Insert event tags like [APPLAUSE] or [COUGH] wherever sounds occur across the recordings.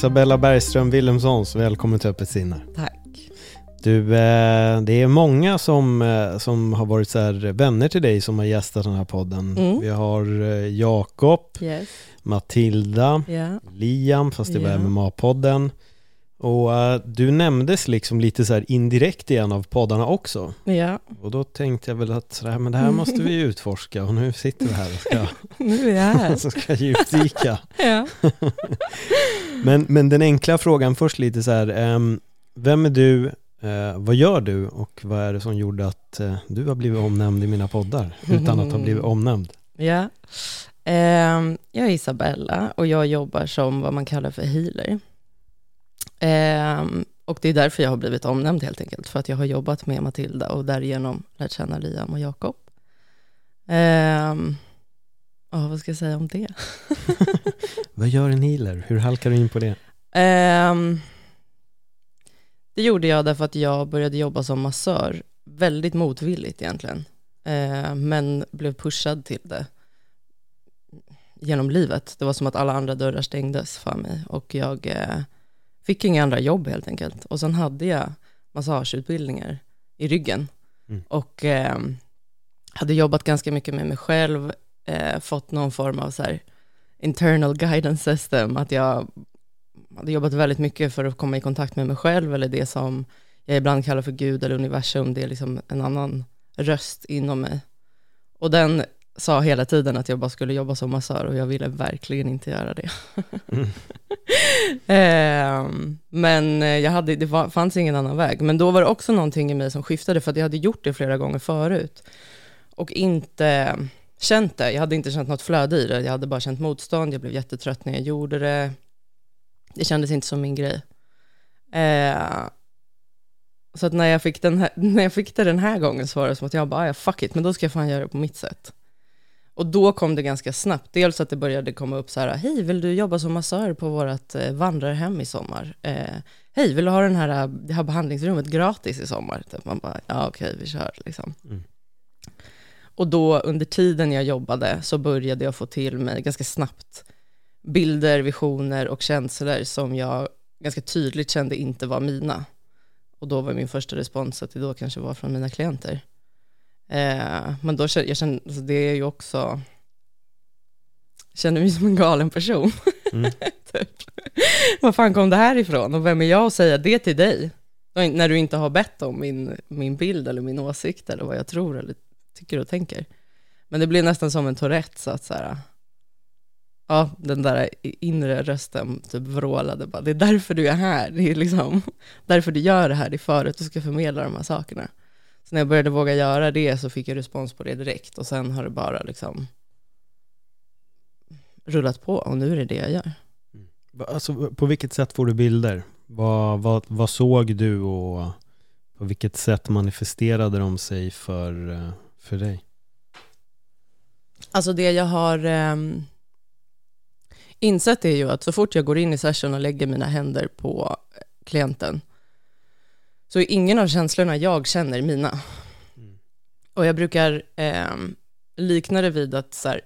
Isabella Bergström Wilhelmssons, välkommen till Öppet sinne. Tack. Du, eh, det är många som, eh, som har varit så vänner till dig som har gästat den här podden. Mm. Vi har eh, Jakob, Yes. Matilda, Ja. Liam, fast det var Ja. MMA-podden. Och eh, du nämndes liksom lite så här indirekt i en av poddarna också. Ja. Och då tänkte jag väl att så här, men det här måste vi [LAUGHS] utforska och nu sitter vi här och ska, [LAUGHS] Nu är jag här. [LAUGHS] så ska djupdyka. ja. Men, men den enkla frågan först lite så här, ehm, vem är du, eh, vad gör du och vad är det som gjorde att eh, du har blivit omnämnd i mina poddar utan att ha blivit omnämnd? ja. Ehm, jag är Isabella och jag jobbar som vad man kallar för healer. Ehm, och det är därför jag har blivit omnämnd helt enkelt, för att jag har jobbat med Matilda och därigenom lärt känna Liam och Jakob. Ehm, ja, vad ska jag säga om det? [LAUGHS] Vad gör en healer? Hur halkar du in på det? Ehm, det gjorde jag därför att jag började jobba som massör, väldigt motvilligt egentligen, Ehm, men blev pushad till det genom livet. Det var som att alla andra dörrar stängdes för mig och jag eh, fick inga andra jobb helt enkelt. Och sen hade jag massageutbildningar i ryggen Mm. och ehm, hade jobbat ganska mycket med mig själv, eh, fått någon form av så här internal guidance system, att jag hade jobbat väldigt mycket för att komma i kontakt med mig själv, eller det som jag ibland kallar för Gud eller universum, det är liksom en annan röst inom mig. Och den sa hela tiden att jag bara skulle jobba som massör och jag ville verkligen inte göra det. Mm. [LAUGHS] Ehm, men eh, jag hade, det var, fanns ingen annan väg. Men då var det också någonting i mig som skiftade, för att jag hade gjort det flera gånger förut. Och inte känt det. Jag hade inte känt något flöde i det. Jag hade bara känt motstånd. Jag blev jättetrött när jag gjorde det. Det kändes inte som min grej. Eh, så att när jag, fick den här, [LAUGHS] när jag fick det den här gången så var det som att jag bara, "Ah, ja fuck it, men då ska jag fan göra det på mitt sätt. Och då kom det ganska snabbt. Dels att det började komma upp så här, hej, vill du jobba som massör på vårt eh, vandrarhem i sommar? Eh, hej, vill du ha den här, det här behandlingsrummet gratis i sommar? Typ. Man bara, ja okej, vi kör liksom. Mm. Och då under tiden jag jobbade så började jag få till mig ganska snabbt bilder, visioner och känslor som jag ganska tydligt kände inte var mina. Och då var min första respons att det då kanske var från mina klienter. Eh, men då jag, kände, alltså det är ju också, jag kände mig som en galen person. Mm. [LAUGHS] typ. Var fan kom det här ifrån? Och vem är jag att säga det till dig? När du inte har bett om min, min bild eller min åsikt eller vad jag tror eller tycker och tänker. Men det blir nästan som en Tourette, så att så här, ja, den där inre rösten typ vrålade bara, det är därför du är här, det är liksom därför du gör det här, det är för att du ska förmedla de här sakerna. Så när jag började våga göra det så fick jag respons på det direkt och sen har det bara liksom rullat på och nu är det det jag gör. Alltså, på vilket sätt får du bilder? Vad, vad, vad såg du och på vilket sätt manifesterade de sig för, eh, för dig? Alltså det jag har ehm, insett är ju att så fort jag går in i session och lägger mina händer på klienten så är ingen av känslorna jag känner mina. Mm. Och jag brukar ehm, likna det vid att så här,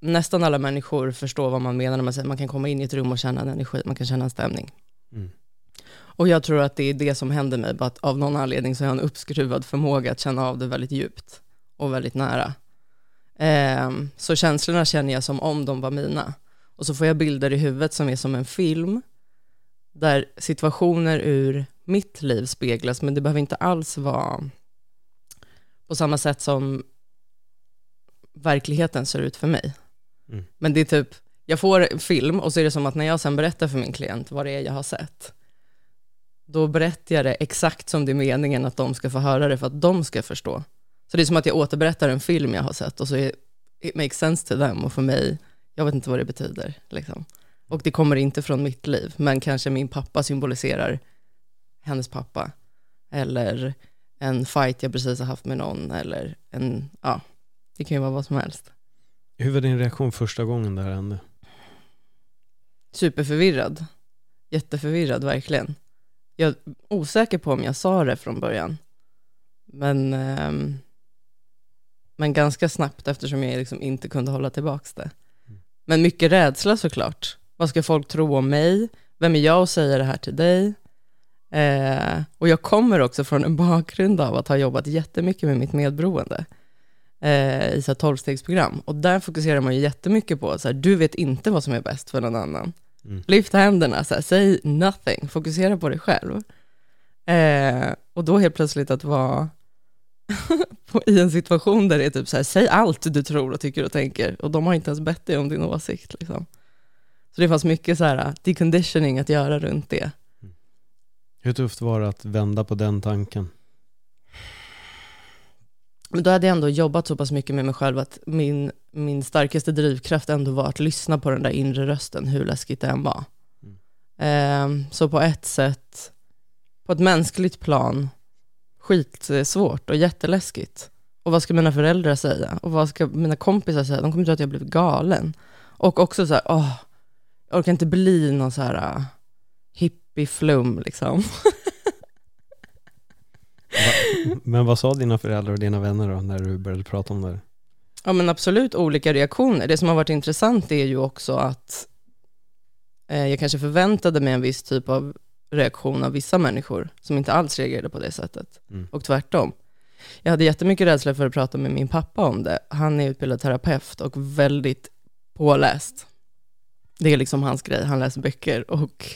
nästan alla människor förstår vad man menar när man säger man kan komma in i ett rum och känna en energi, man kan känna en stämning. Mm. Och jag tror att det är det som händer mig, bara att av någon anledning så har jag en uppskruvad förmåga att känna av det väldigt djupt och väldigt nära. Ehm, så känslorna känner jag som om de var mina. Och så får jag bilder i huvudet som är som en film, där situationer ur mitt liv speglas, men det behöver inte alls vara på samma sätt som verkligheten ser ut för mig. Mm. Men det är typ, jag får film och så är det som att när jag sen berättar för min klient vad det är jag har sett, då berättar jag det exakt som det är meningen att de ska få höra det för att de ska förstå. Så det är som att jag återberättar en film jag har sett och så är, it makes sense to them och för mig, jag vet inte vad det betyder. Liksom. Och det kommer inte från mitt liv, men kanske min pappa symboliserar hennes pappa. Eller en fight jag precis har haft med någon, eller en, ja, det kan ju vara vad som helst. Hur var din reaktion första gången det här hände? Superförvirrad. Jätteförvirrad, verkligen. Jag är osäker på om jag sa det från början. Men, ehm, men ganska snabbt eftersom jag liksom inte kunde hålla tillbaka det. Men mycket rädsla såklart. Vad ska folk tro om mig? Vem är jag att säga det här till dig? Eh, och jag kommer också från en bakgrund av att ha jobbat jättemycket med mitt medberoende eh, i så här 12-stegsprogram. Och där fokuserar man ju jättemycket på, så här, du vet inte vad som är bäst för någon annan. Mm. Lyft händerna, så här, säg nothing, fokusera på dig själv. Eh, och då helt plötsligt att vara [LAUGHS] i en situation där det är typ så här, säg allt du tror och tycker och tänker, och de har inte ens bett dig om din åsikt. Liksom. Så det fanns mycket så här deconditioning att göra runt det. Hur tufft var det att vända på den tanken? Men då hade jag ändå jobbat så pass mycket med mig själv att min, min starkaste drivkraft ändå var att lyssna på den där inre rösten, hur läskigt det än var. Eh, så på ett sätt, på ett mänskligt plan, skitsvårt och jätteläskigt. Och vad ska mina föräldrar säga? Och vad ska mina kompisar säga? De kommer tro att jag blivit galen. Och också så här, åh, jag orkar inte bli någon så här hippieflum liksom. Va- Men vad sa dina föräldrar och dina vänner då när du började prata om det här? Ja men absolut olika reaktioner. Det som har varit intressant är ju också att eh, jag kanske förväntade mig en viss typ av reaktion av vissa människor som inte alls reagerade på det sättet. Mm. Och tvärtom. Jag hade jättemycket rädsla för att prata med min pappa om det. Han är utbildad terapeut och väldigt påläst. Det är liksom hans grej. Han läser böcker och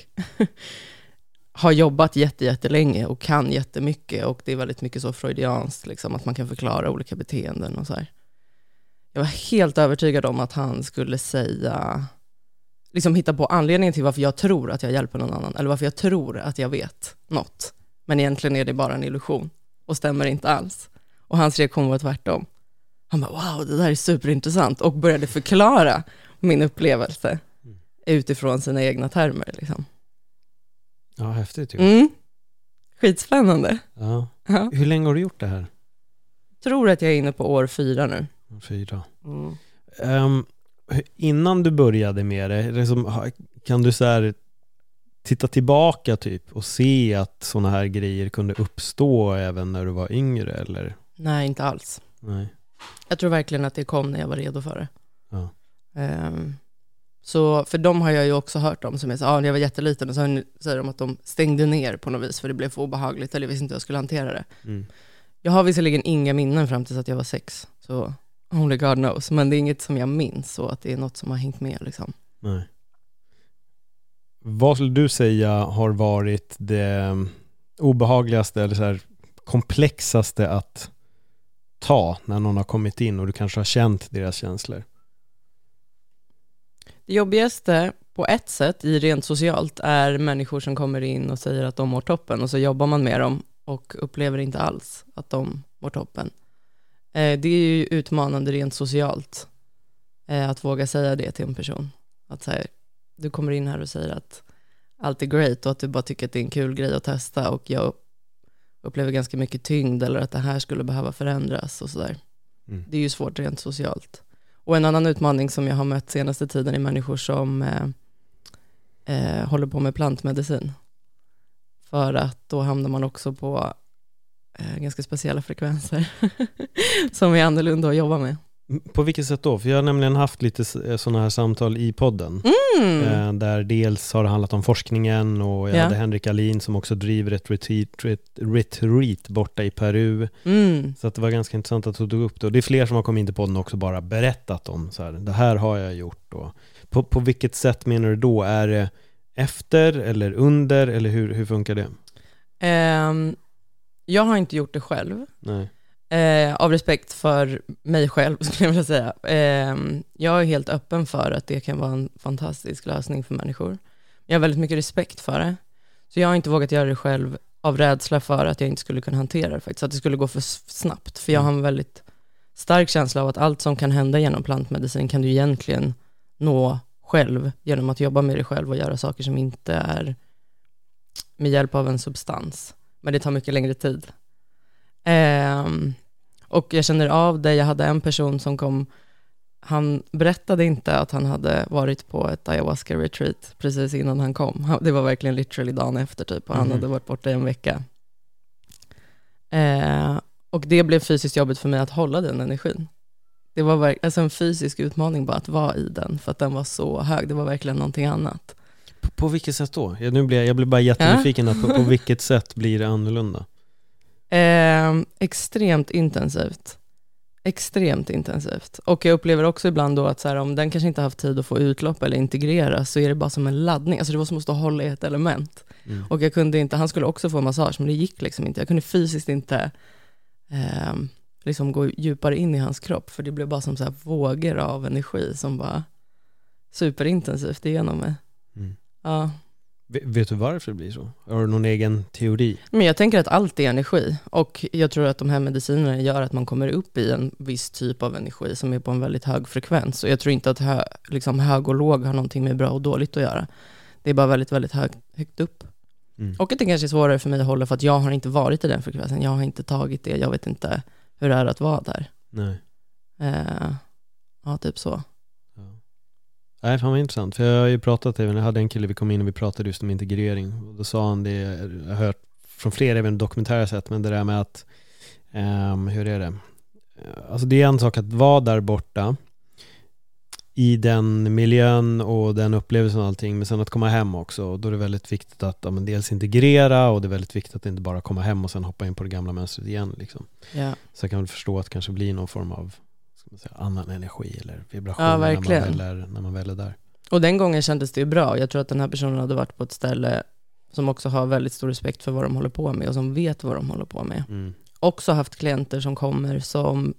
[LAUGHS] har jobbat jätte, jättelänge och kan jättemycket. Och det är väldigt mycket så freudianskt, liksom, att man kan förklara olika beteenden och så här. Jag var helt övertygad om att han skulle säga, liksom hitta på anledningen till varför jag tror att jag hjälper någon annan, eller varför jag tror att jag vet något. Men egentligen är det bara en illusion och stämmer inte alls. Och hans reaktion var tvärtom. Han bara, wow, det där är superintressant och började förklara min upplevelse utifrån sina egna termer. Liksom. Ja, häftigt ju. Mm. Skitspännande. Ja. Ja. Hur länge har du gjort det här? Tror att jag är inne på år fyra nu. Fyra. Mm. Hur- innan du började med det, liksom, kan du så här titta tillbaka typ och se att sådana här grejer kunde uppstå även när du var yngre eller? Nej, inte alls. Nej. Jag tror verkligen att det kom när jag var redo för det. Ja. Ehm, så för dem har jag ju också hört om som är så, när jag var jätteliten och så säger de att de stängde ner på något vis för det blev för obehagligt eller jag visste inte hur jag skulle hantera det. Mm. Jag har visserligen inga minnen fram tills att jag var sex, så only God knows, men det är inget som jag minns så att det är något som har hängt med liksom. Nej. Vad skulle du säga har varit det obehagligaste eller så här komplexaste att ta när någon har kommit in och du kanske har känt deras känslor? Det jobbigaste på ett sätt i rent socialt är människor som kommer in och säger att de mår toppen och så jobbar man med dem och upplever inte alls att de mår toppen. Eh, Det är ju utmanande rent socialt eh, att våga säga det till en person. Att säga, du kommer in här och säger att allt är great och att du bara tycker att det är en kul grej att testa och jag upplever ganska mycket tyngd eller att det här skulle behöva förändras och sådär. Mm. Det är ju svårt rent socialt. Och en annan utmaning som jag har mött senaste tiden är människor som eh, eh, håller på med plantmedicin. För att då hamnar man också på eh, ganska speciella frekvenser [LAUGHS] som är annorlunda att jobba med. På vilket sätt då? För jag har nämligen haft lite sådana här samtal i podden. Mm. Eh, Där dels har det handlat om forskningen och jag Ja. hade Henrik Alin som också driver ett retreat, ret- retreat borta i Peru. Mm. Så att det var ganska intressant att du tog upp det. Och det är fler som har kommit in till podden också bara berättat om så här, det här har jag gjort. Och på, på vilket sätt menar du då? Är det efter eller under eller hur, hur funkar det? Ehm, jag har inte gjort det själv. Nej. Eh, av respekt för mig själv [LAUGHS] skulle jag vilja säga. Eh, jag är helt öppen för att det kan vara en fantastisk lösning för människor. Jag har väldigt mycket respekt för det. Så jag har inte vågat göra det själv av rädsla för att jag inte skulle kunna hantera det faktiskt, att det skulle gå för snabbt. För jag har en väldigt stark känsla av att allt som kan hända genom plantmedicin kan du egentligen nå själv genom att jobba med dig själv och göra saker som inte är med hjälp av en substans. Men det tar mycket längre tid. Ehm, och jag känner av det, jag hade en person som kom, han berättade inte att han hade varit på ett ayahuasca-retreat precis innan han kom. Det var verkligen literally dagen efter typ, och han Mhm. hade varit borta i en vecka. Eh, och det blev fysiskt jobbigt för mig att hålla den energin. Det var alltså en fysisk utmaning bara att vara i den, för att den var så hög. Det var verkligen någonting annat. På, på vilket sätt då? Jag, nu blir jag, blir bara jättenyfiken. Att på, på vilket sätt blir det annorlunda? Eh, extremt intensivt. Extremt intensivt. Och jag upplever också ibland då att så här, om den kanske inte haft tid att få utlopp eller integreras så är det bara som en laddning. Alltså det var som att stå och hålla i ett element. Mm. Och jag kunde inte, han skulle också få massage men det gick liksom inte. Jag kunde fysiskt inte eh, liksom gå djupare in i hans kropp för det blev bara som så här vågor av energi som bara superintensivt igenom mig. Mm. Ja. Vet, du varför det blir så? Har du någon egen teori? Men jag tänker att allt är energi och jag tror att de här medicinerna gör att man kommer upp i en viss typ av energi som är på en väldigt hög frekvens. Och jag tror inte att hö, liksom hög och låg har någonting med bra och dåligt att göra. Det är bara väldigt, väldigt hög, högt upp. Mm. Och att det kanske är svårare för mig att hålla för att jag har inte varit i den frekvensen. Jag har inte tagit det. Jag vet inte hur det är att vara där. Nej. Eh, ja, typ så. Nej, fan vad intressant. För jag har ju pratat, även, jag hade en kille, vi kom in och vi pratade just om integrering. Och då sa han det, jag har hört från flera även dokumentära sätt, men det där med att, ehm, hur är det? Eh, Alltså det är en sak att vara där borta i den miljön och den upplevelsen och allting, men sen att komma hem också. Och då är det väldigt viktigt att ja, dels integrera och det är väldigt viktigt att inte bara komma hem och sen hoppa in på det gamla mönstret igen. Liksom. Ja. Så jag kan väl förstå att det kanske blir någon form av säga, annan energi eller vibration Ja, när, man väl är, när man väl är där. Och den gången kändes det ju bra. Jag tror att den här personen hade varit på ett ställe som också har väldigt stor respekt för vad de håller på med och som vet vad de håller på med. Mm. också haft klienter som kommer som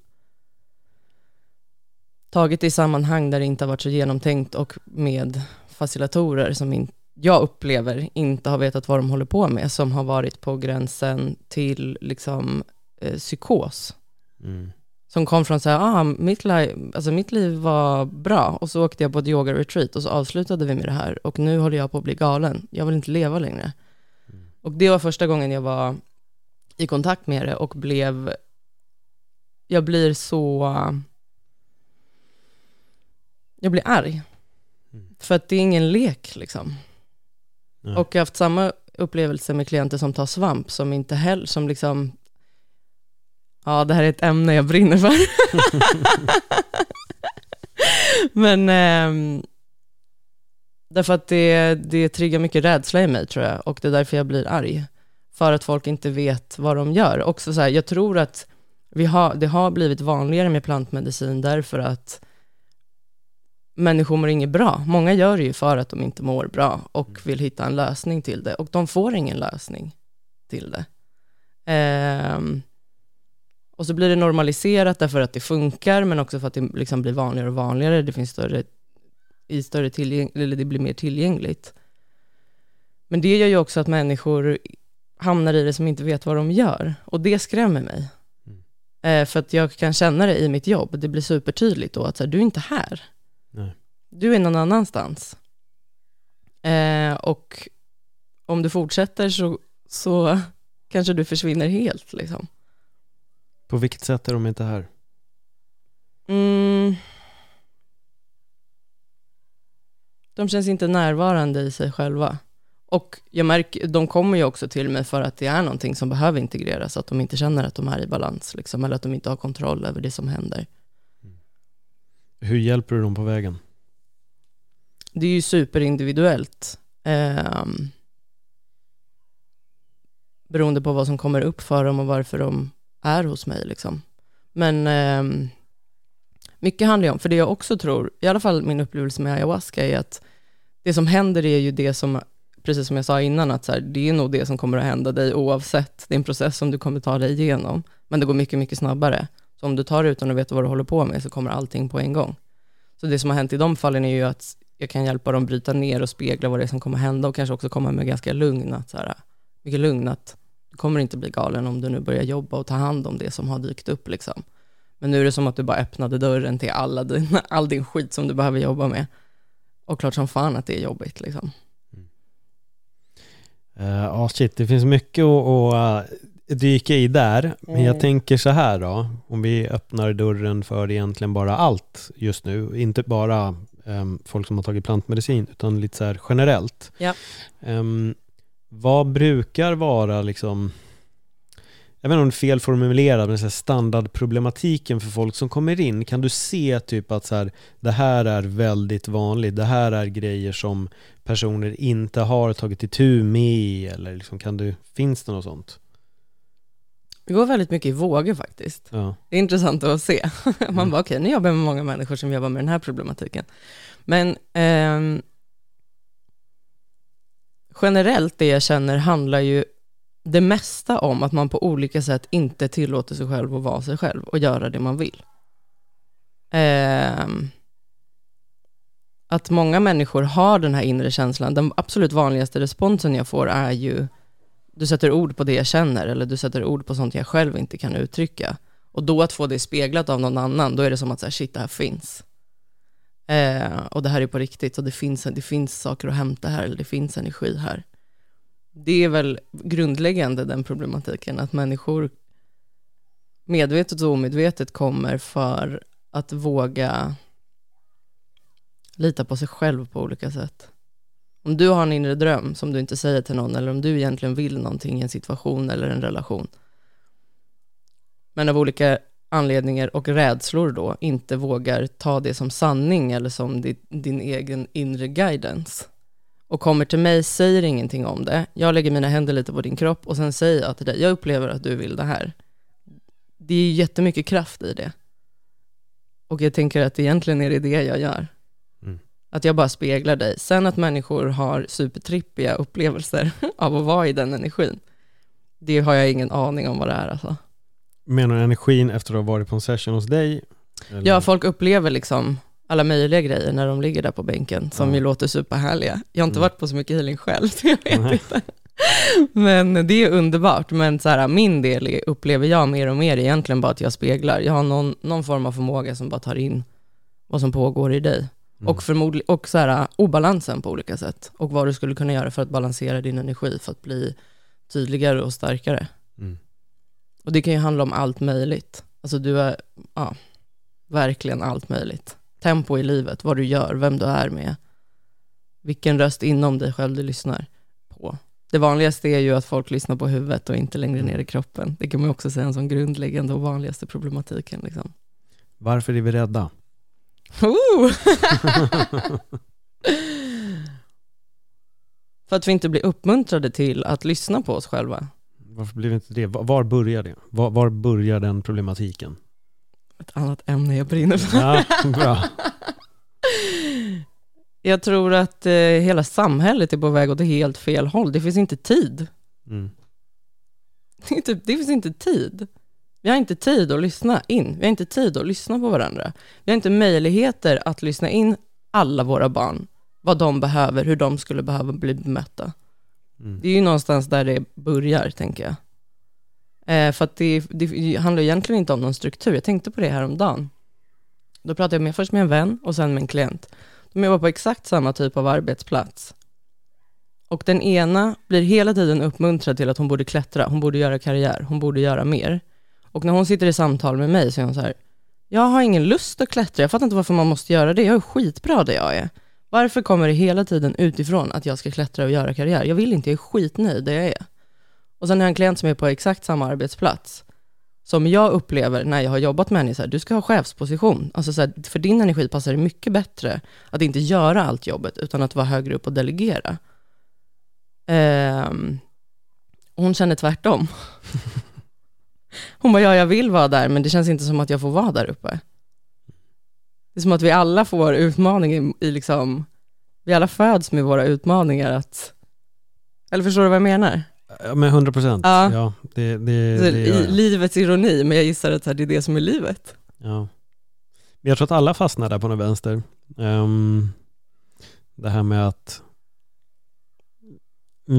tagit i sammanhang där det inte har varit så genomtänkt och med facilitatorer som in, jag upplever inte har vetat vad de håller på med, som har varit på gränsen till liksom eh, psykos. Mm. Som kom från så här, ah, mitt, liv, alltså mitt liv var bra och så åkte jag på ett yoga-retreat och så avslutade vi med det här och nu håller jag på att bli galen. Jag vill inte leva längre. Mm. Och det var första gången jag var i kontakt med det och blev, jag blir så, jag blir arg. Mm. För att det är ingen lek liksom. Nej. Och jag har haft samma upplevelse med klienter som tar svamp, som inte heller, som liksom, ja det här är ett ämne jag brinner för. [LAUGHS] Men, ehm, därför att det, det triggar mycket rädsla i mig tror jag, och det är därför jag blir arg. För att folk inte vet vad de gör. Också så här, jag tror att vi har, det har blivit vanligare med plantmedicin därför att människor mår inget bra. Många gör det ju för att de inte mår bra och vill hitta en lösning till det. Och de får ingen lösning till det. Ehm, och så blir det normaliserat därför att det funkar, men också för att det liksom blir vanligare och vanligare. Det finns större, i större tillgäng, eller det blir mer tillgängligt. Men det gör ju också att människor hamnar i det som inte vet vad de gör. Och det skrämmer mig. Mm. Eh, för att jag kan känna det i mitt jobb. Det blir supertydligt då att så här, du är inte här. Nej. Du är någon annanstans. Eh, och om du fortsätter så, så kanske du försvinner helt. Liksom. På vilket sätt är de inte här? Mm. De känns inte närvarande i sig själva. Och jag märker, de kommer ju också till mig för att det är någonting som behöver integreras, att de inte känner att de är i balans, liksom, eller att de inte har kontroll över det som händer. Hur hjälper du dem på vägen? Det är ju superindividuellt. ehm, beroende på vad som kommer upp för dem och varför de är hos mig. Liksom. Men eh, mycket handlar ju om, för det jag också tror, i alla fall min upplevelse med ayahuasca, är att det som händer är ju det som, precis som jag sa innan, att så här, det är nog det som kommer att hända dig oavsett. Det är en process som du kommer ta dig igenom, men det går mycket, mycket snabbare. Så om du tar det utan att veta vad du håller på med så kommer allting på en gång. Så det som har hänt i de fallen är ju att jag kan hjälpa dem bryta ner och spegla vad det är som kommer hända och kanske också komma med ganska lugn, att så här, mycket lugn att du kommer inte bli galen om du nu börjar jobba och ta hand om det som har dykt upp liksom. Men nu är det som att du bara öppnade dörren till alla din, [LAUGHS] all din skit som du behöver jobba med. Och klart som fan att det är jobbigt liksom. Ja, uh, oh shit, det finns mycket att, att uh, dyka i där. Men jag Mm. tänker så här då, om vi öppnar dörren för egentligen bara allt just nu, inte bara um, folk som har tagit plantmedicin, utan lite så här generellt. Ja. Um, vad brukar vara liksom, jag vet inte om det är fel formulerat, men så här standardproblematiken för folk som kommer in, kan du se typ att så här, det här är väldigt vanligt, det här är grejer som personer inte har tagit itu med, eller liksom kan du, finns det något sånt? Det går väldigt mycket i vågor faktiskt. Ja. Det är intressant att se. [LAUGHS] Man Mm. bara, okej, nu jobbar jag med många människor som jobbar med den här problematiken. Men ehm, generellt det jag känner handlar ju det mesta om att man på olika sätt inte tillåter sig själv att vara sig själv och göra det man vill. Eh, att många människor har den här inre känslan. Den absolut vanligaste responsen jag får är ju, du sätter ord på det jag känner eller du sätter ord på sånt jag själv inte kan uttrycka. Och då att få det speglat av någon annan, då är det som att säga shit, det här finns. Eh, och det här är på riktigt och det finns, det finns saker att hämta här, eller det finns energi här. Det är väl grundläggande den problematiken, att människor medvetet och omedvetet kommer för att våga lita på sig själv på olika sätt. Om du har en inre dröm som du inte säger till någon, eller om du egentligen vill någonting i en situation eller en relation, men av olika anledningar och rädslor då inte vågar ta det som sanning eller som din, din egen inre guidance och kommer till mig, säger ingenting om det, jag lägger mina händer lite på din kropp och sen säger jag till dig, jag upplever att du vill det här. Det är jättemycket kraft i det. Och jag tänker att egentligen är det det jag gör. Mm. Att jag bara speglar dig. Sen att människor har supertrippiga upplevelser [LAUGHS] av att vara i den energin, det har jag ingen aning om vad det är alltså. Menar du energin efter att ha varit på en session hos dig? Eller? Ja, folk upplever liksom alla möjliga grejer när de ligger där på bänken, som Ja. ju låter superhärliga. Jag har inte Mm. varit på så mycket healing själv, [LAUGHS] så jag vet Nej. inte. Men det är underbart, men så här, min del upplever jag mer och mer egentligen bara att jag speglar. Jag har någon, någon form av förmåga som bara tar in vad som pågår i dig. Mm. Och, förmodligen, och så här, obalansen på olika sätt. Och vad du skulle kunna göra för att balansera din energi, för att bli tydligare och starkare. Mm. Och det kan ju handla om allt möjligt. Alltså du är, ja, verkligen allt möjligt. Tempo i livet, vad du gör, vem du är med. Vilken röst inom dig själv du lyssnar på. Det vanligaste är ju att folk lyssnar på huvudet och inte längre ner i kroppen. Det kan man också säga är en sån grundläggande och vanligaste problematiken. Liksom. Varför är vi rädda? Oh! [LAUGHS] [LAUGHS] För att vi inte blir uppmuntrade till att lyssna på oss själva. Varför blir vi inte det? Var, börjar det? Var, var börjar den problematiken? Ett annat ämne jag brinner för. Ja, bra. [LAUGHS] Jag tror att eh, hela samhället är på väg åt helt fel håll. Det finns inte tid. Mm. Det, typ, det finns inte tid. Vi har inte tid att lyssna in. Vi har inte tid att lyssna på varandra. Vi har inte möjligheter att lyssna in alla våra barn. Vad de behöver, hur de skulle behöva bli bemötta. Mm. Det är ju någonstans där det börjar, tänker jag. Eh, för att det, det handlar egentligen inte om någon struktur. Jag tänkte på det här om dagen. Då pratade jag med, först med en vän och sen med en klient. De jobbar på exakt samma typ av arbetsplats. Och den ena blir hela tiden uppmuntrad till att hon borde klättra, hon borde göra karriär, hon borde göra mer. Och när hon sitter i samtal med mig så är hon så här, jag har ingen lust att klättra, jag fattar inte varför man måste göra det, jag är skitbra där jag är. Varför kommer det hela tiden utifrån att jag ska klättra och göra karriär? Jag vill inte, jag är skitnöjd där jag är. Och sen har jag en klient som är på exakt samma arbetsplats, som jag upplever när jag har jobbat med henne, så här, du ska ha chefsposition. Alltså så här, för din energi passar det mycket bättre att inte göra allt jobbet, utan att vara högre upp och delegera. Ehm, och hon känner tvärtom. [LAUGHS] Hon bara, ja jag vill vara där, men det känns inte som att jag får vara där uppe. Det är som att vi alla får utmaningar i, liksom, vi alla föds med våra utmaningar att, eller förstår du vad jag menar? Ja, men 100 procent. Ja. Ja. det, det, det I livets ironi, men jag gissar att det är det som är livet. Ja. Men jag tror att alla fastnar där på något vänster. Ehm, Det här med att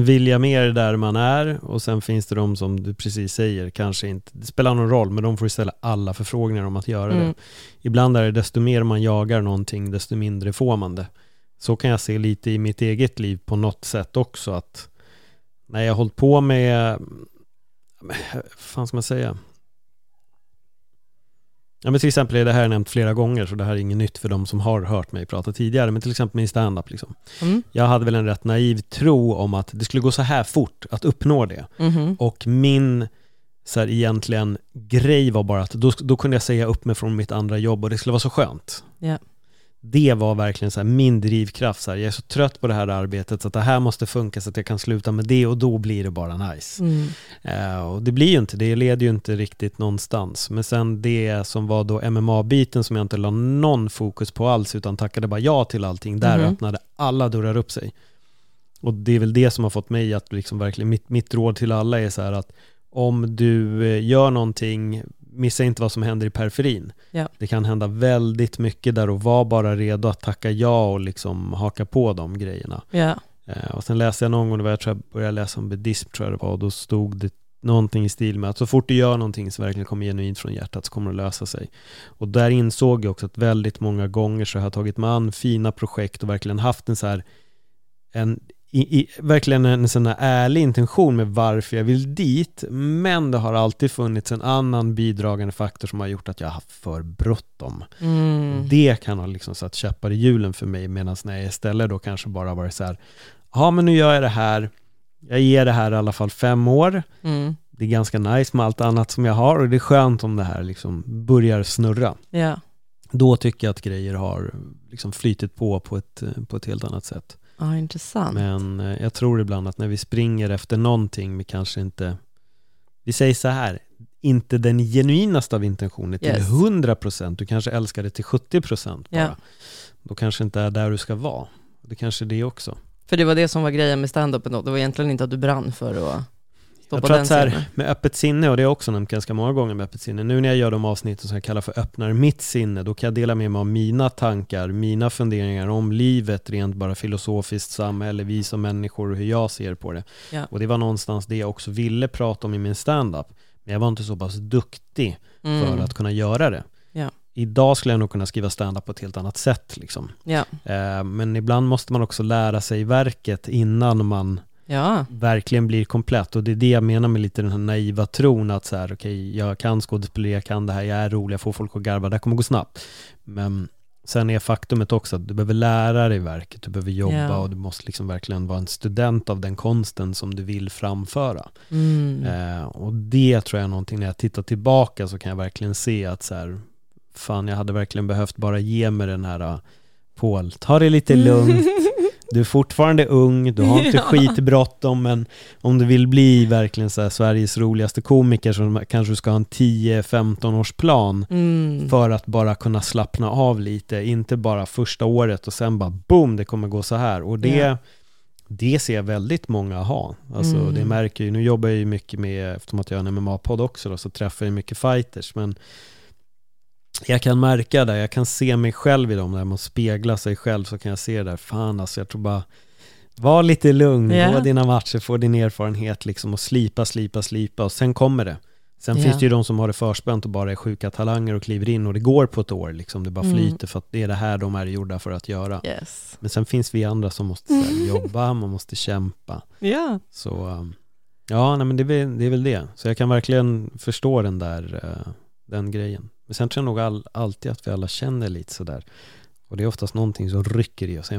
vilja mer där man är och sen finns det de som du precis säger kanske inte, det spelar någon roll men de får ställa alla förfrågningar om att göra Mm. det. Ibland är det desto mer man jagar någonting desto mindre får man det. Så kan jag se lite i mitt eget liv på något sätt också att när jag har hållit på med, vad fan ska man säga? Ja men till exempel är det här nämnt flera gånger så det här är inget nytt för de som har hört mig prata tidigare men till exempel min stand-up liksom. Mm. Jag hade väl en rätt naiv tro om att det skulle gå så här fort att uppnå det. Mhm. Och min så här, egentligen grej var bara att då, då kunde jag säga upp mig från mitt andra jobb och det skulle vara så skönt. Ja. Det var verkligen så här, min drivkraft. Så här, jag är så trött på det här arbetet så att det här måste funka så att jag kan sluta med det och då blir det bara nice. Mm. Eh, och det blir ju inte, det leder ju inte riktigt någonstans. Men sen det som var då MMA-biten som jag inte la någon fokus på alls utan tackade bara ja till allting, där Mhm. öppnade alla dörrar upp sig. Och det är väl det som har fått mig att liksom verkligen, mitt, mitt råd till alla är så här att om du eh, gör någonting, missa inte vad som händer i periferin. Ja. Det kan hända väldigt mycket där och var bara redo att tacka ja och liksom haka på de grejerna. Ja. Eh, och sen läste jag någon gång, det var jag tror jag började läsa om buddhism tror jag det var, och då stod det någonting i stil med att så fort du gör någonting som verkligen kommer genuint från hjärtat så kommer det lösa sig. Och där insåg jag också att väldigt många gånger så har jag tagit mig an fina projekt och verkligen haft en så här, en, i, i, verkligen en sån här ärlig intention med varför jag vill dit, men det har alltid funnits en annan bidragande faktor som har gjort att jag har haft för bråttom. Mm. Det kan ha liksom satt käppar i hjulen för mig medan när jag istället då kanske bara varit så här, ja men nu gör jag det här, jag ger det här i alla fall fem år, Mm. det är ganska nice med allt annat som jag har och det är skönt om det här liksom börjar snurra. Ja. Då tycker jag att grejer har liksom flytit på på ett, på ett helt annat sätt. Ja, intressant. Men eh, jag tror ibland att när vi springer efter någonting, vi kanske inte, vi säger så här, inte den genuinaste av intentioner till Yes. 100%, du kanske älskar det till 70% bara. Ja. Då kanske inte är där du ska vara. Det kanske är det också. För det var det som var grejen med stand-upen då, det var egentligen inte att du brann för att Jag tror att så här, med öppet sinne, och det har jag också nämnt ganska många gånger med öppet sinne, nu när jag gör de avsnitten som jag kallar för öppnar mitt sinne, då kan jag dela med mig av mina tankar, mina funderingar om livet, rent bara filosofiskt, samhälle, vi som människor och hur jag ser på det. Ja. Och det var någonstans det jag också ville prata om i min stand-up. Men jag var inte så pass duktig Mm. för att kunna göra det. Ja. Idag skulle jag nog kunna skriva stand-up på ett helt annat sätt. Liksom. Ja. Eh, men ibland måste man också lära sig verket innan man Ja. verkligen blir komplett. Och det är det jag menar med lite den här naiva tron att så här, okej, jag kan skådespelare, jag kan det här, jag är rolig, jag får folk att garva, det här kommer gå snabbt. Men sen är faktumet också att du behöver lära dig verket, du behöver jobba Ja. och du måste liksom verkligen vara en student av den konsten som du vill framföra. Mm. Eh, och det tror jag är någonting, när jag tittar tillbaka så kan jag verkligen se att så här, fan jag hade verkligen behövt bara ge mig den här, Paul, ta det lite lugnt, du är fortfarande ung, du har inte [LAUGHS] Ja. skitbråttom, men om du vill bli verkligen så Sveriges roligaste komiker så kanske du ska ha en 10-15 års plan Mm. för att bara kunna slappna av lite, inte bara första året och sen bara boom, det kommer gå så här. Och det, Ja. det ser jag väldigt många ha. Alltså Mm. det märker ju, nu jobbar jag ju mycket med, eftersom att jag har en MMA-podd också då, så träffar jag mycket fighters, men jag kan märka det, jag kan se mig själv i dem, när man speglar sig själv så kan jag se det där, fan alltså jag tror bara var lite lugn, Ja. gå dina matcher, få din erfarenhet liksom och slipa, slipa, slipa och sen kommer det. Sen Ja. finns det ju de som har det förspänt och bara är sjuka talanger och kliver in och det går på ett år liksom, det bara Mm. flyter för att det är det här de är gjorda för att göra. Yes. Men sen finns vi andra som måste här, [LAUGHS] jobba, man måste kämpa. Ja. Så um, ja, nej, men det det är väl det. Så jag kan verkligen förstå den där, uh, den grejen. Men sen tror jag nog all, alltid att vi alla känner lite sådär. Och det är oftast någonting som rycker i oss.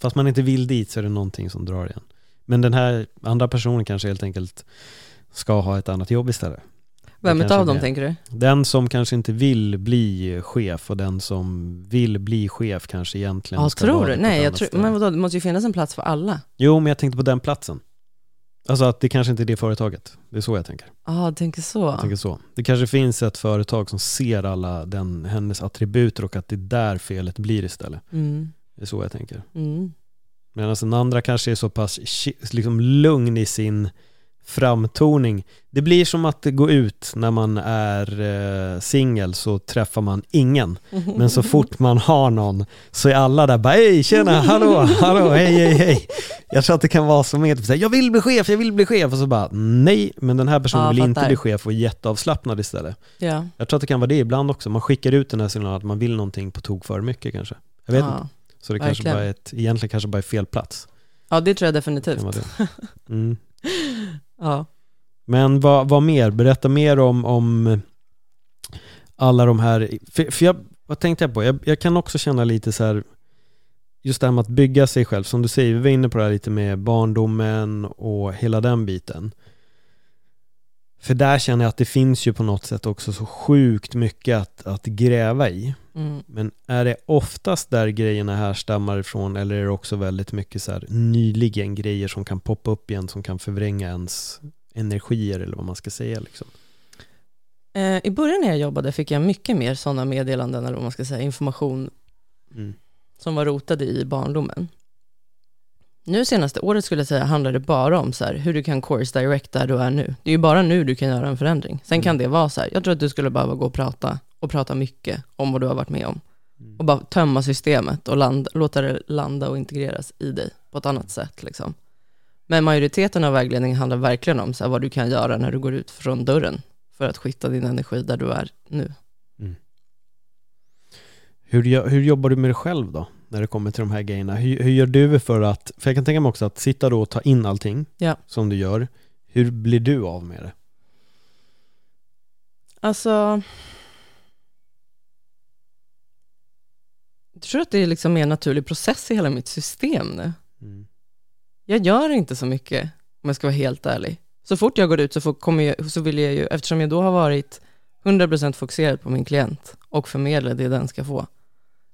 Fast man inte vill dit så är det någonting som drar igen. Men den här andra personen kanske helt enkelt ska ha ett annat jobb istället. Vem utav dem tänker du? Den som kanske inte vill bli chef och den som vill bli chef kanske egentligen Ja, ska tror vara du? Nej, jag tror, men vadå, det måste ju finnas en plats för alla. Jo, men jag tänkte på den platsen. Alltså att det kanske inte är det företaget. Det är så jag tänker. Ja, ah, tänker så. Jag tänker så. Det kanske finns ett företag som ser alla den, hennes attributer och att det är där felet blir istället. Mm. Det är så jag tänker. Mm. Medan den andra kanske är så pass liksom lugn i sin framtoning. Det blir som att gå ut när man är eh, singel så träffar man ingen. [LAUGHS] Men så fort man har någon så är alla där bara hej, tjena, hallå, hallå, hej, hej, hej. Jag tror att det kan vara som att säga jag vill bli chef, jag vill bli chef och så bara nej, men den här personen Ja, vill inte bli chef och är jätteavslappnad istället. Ja. Jag tror att det kan vara det ibland också, man skickar ut den här signalen att man vill någonting på tok för mycket kanske. Jag vet ja. inte, så det kanske verkligen. bara är ett, egentligen kanske bara är fel plats. ja, det tror jag definitivt. vara det. Mm. [LAUGHS] Ja. Men vad, vad mer? Berätta mer om, om alla de här, för, för jag, vad tänkte jag på? Jag, jag kan också känna lite så här, just det här med att bygga sig själv, som du säger, vi var inne på det här lite med barndomen och hela den biten. För där känner jag att det finns ju på något sätt också så sjukt mycket att, att gräva i. Mm. Men är det oftast där grejerna härstammar ifrån eller är det också väldigt mycket så här nyligen grejer som kan poppa upp igen som kan förvränga ens energier eller vad man ska säga liksom? Eh, I början när jag jobbade fick jag mycket mer sådana meddelanden, eller vad man ska säga, information Mm. som var rotade i barndomen. Nu senaste året skulle jag säga handlar det bara om så här, hur du kan course direct där du är nu. Det är ju bara nu du kan göra en förändring. Sen kan det vara så här, jag tror att du skulle behöva gå och prata och prata mycket om vad du har varit med om. Och bara tömma systemet och land, låta det landa och integreras i dig på ett annat sätt. Liksom. Men majoriteten av vägledningen handlar verkligen om så här, vad du kan göra när du går ut från dörren för att skicka din energi där du är nu. Hur, gö- hur jobbar du med dig själv då? När det kommer till de här grejerna. Hur, hur gör du för att, för jag kan tänka mig också att sitta då och ta in allting Ja. som du gör. Hur blir du av med det? Alltså, jag tror att det är liksom mer en naturlig process i hela mitt system nu. Mm. Jag gör inte så mycket, om jag ska vara helt ärlig. Så fort jag går ut så, får, kommer jag, så vill jag ju, eftersom jag då har varit 100% fokuserad på min klient och förmedla det den ska få.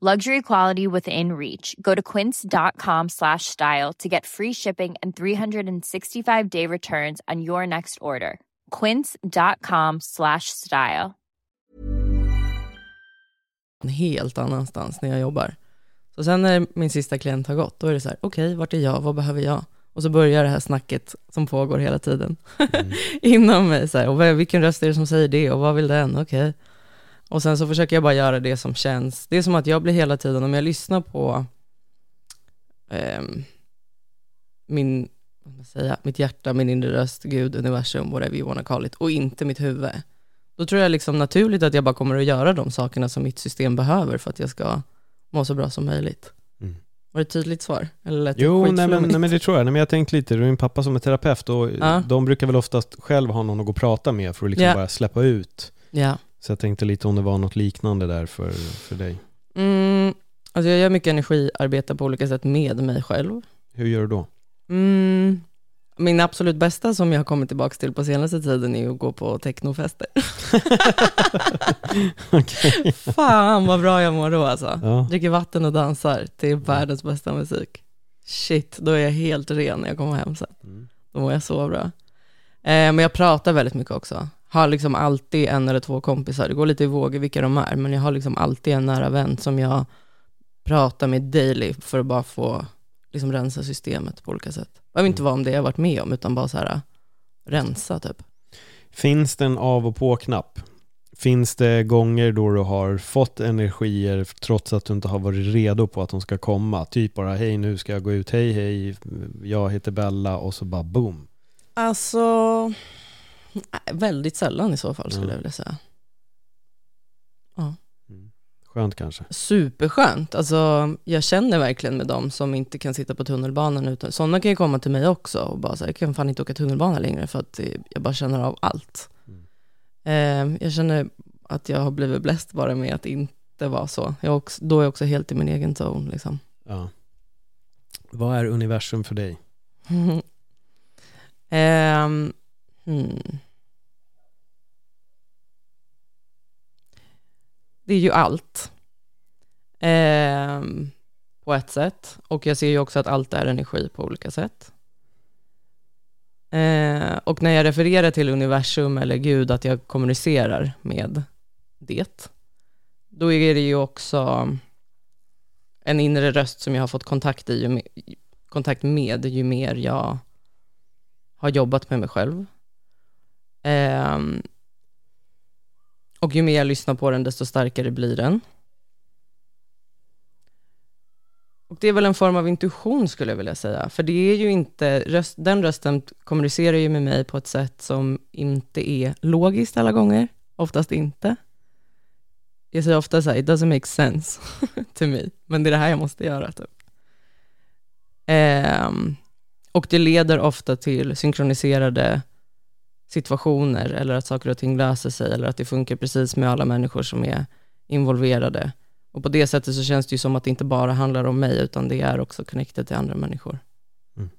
Luxury quality within reach. Go to quince.com slash style to get free shipping and 365 day returns on your next order. Quince.com slash style. en helt annanstans när jag jobbar. Så sen när min sista klient har gått, då är det så här, okej, vart är jag, vad behöver jag? Och så börjar det här snacket som pågår hela tiden [LAUGHS] inom mig, så här, och vilken röst är det som säger det och vad vill den, okej. Och sen så försöker jag bara göra det som känns, det är som att jag blir hela tiden, om jag lyssnar på ehm, min, vad man säga, mitt hjärta, min inre röst, Gud, universum, whatever you wanna call it, och inte mitt huvud. Då tror jag liksom naturligt att jag bara kommer att göra de sakerna som mitt system behöver för att jag ska må så bra som möjligt. Mm. Var det ett tydligt svar? Eller lät det Jo, nej men, nej men det tror jag. Nej, men jag tänkte lite, du är min pappa som är terapeut och Ja. de brukar väl oftast själv ha någon att gå och prata med för att liksom Ja. bara släppa ut. Ja. Så jag tänkte lite om det var något liknande där för, för dig. Mm, alltså jag gör mycket energiarbete på olika sätt med mig själv. Hur gör du då? Mm, min absolut bästa som jag har kommit tillbaka till på senaste tiden är att gå på technofester. [LAUGHS] Fan vad bra jag mår då alltså. Ja. Dricker vatten och dansar till världens bästa musik. shit, då är jag helt ren när jag kommer hem sen. Mm. Då mår jag så bra. Eh, men jag pratar väldigt mycket också. Har liksom alltid en eller två kompisar. Det går lite i vågor vilka de är, men jag har liksom alltid en nära vän som jag pratar med daily för att bara få liksom rensa systemet på olika sätt. Det behöver inte vara om det jag varit med om, utan bara så här rensa typ. Finns det en av och på-knapp? Finns det gånger då du har fått energier trots att du inte har varit redo på att de ska komma? Typ bara hej nu ska jag gå ut, hej hej, jag heter Bella och så bara boom. Alltså, väldigt sällan i så fall skulle Ja. jag vilja säga. Skönt kanske. Superskönt. Alltså, jag känner verkligen med dem som inte kan sitta på tunnelbanan. Utan, sådana kan ju komma till mig också och bara säga, jag kan fan inte åka tunnelbana längre för att eh, jag bara känner av allt. Mm. Eh, jag känner att jag har blivit bläst bara med att inte vara så. Jag också, då är jag också helt i min egen zone. Liksom. Ja. Vad är universum för dig? [LAUGHS] Ehm, hmm. Det är ju allt. Eh, på ett sätt. Och jag ser ju också att allt är energi på olika sätt. Eh, och när jag refererar till universum eller Gud, att jag kommunicerar med det, då är det ju också en inre röst som jag har fått kontakt, i, kontakt med ju mer jag har jobbat med mig själv. Ehm, och ju mer jag lyssnar på den, desto starkare blir den. Och det är väl en form av intuition skulle jag vilja säga. För det är ju inte, röst, den rösten kommunicerar ju med mig på ett sätt som inte är logiskt alla gånger. Oftast inte. Jag säger ofta så här, it doesn't make sense [LAUGHS] to me. Men det är det här jag måste göra typ. Ehm, och det leder ofta till synkroniserade situationer eller att saker och ting löser sig eller att det funkar precis med alla människor som är involverade. Och på det sättet så känns det ju som att det inte bara handlar om mig utan det är också connected till andra människor. Mm.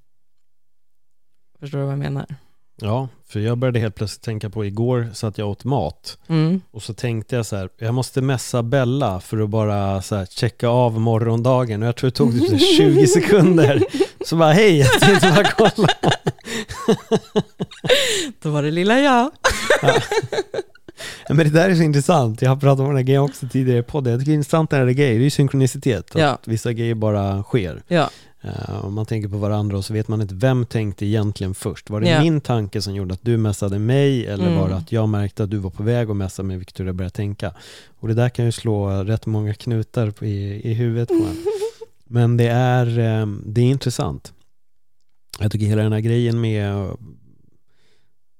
Förstår du vad jag menar? Ja, för jag började helt plötsligt tänka på igår så att jag åt mat Mm. och så tänkte jag så här, jag måste messa Bella för att bara så här checka av morgondagen och jag tror det tog typ så här 20 [LAUGHS] sekunder. Så bara hej, jag tänkte bara [LAUGHS] kolla. Då var det lilla jag. Ja, Men det där är så intressant, jag har pratat om den här grejen också tidigare i podden. Jag tycker det är intressant när det är grejer, det är ju synkronicitet. Att Ja. vissa grejer bara sker. Ja. Uh, om man tänker på varandra och så vet man inte vem tänkte egentligen först. Var det Ja. min tanke som gjorde att du messade mig eller Mm. var det att jag märkte att du var på väg att messa mig vilket jag började tänka? Och det där kan ju slå rätt många knutar i, i huvudet på en. [LAUGHS] Men det är, eh, det är intressant. Jag tycker hela den här grejen med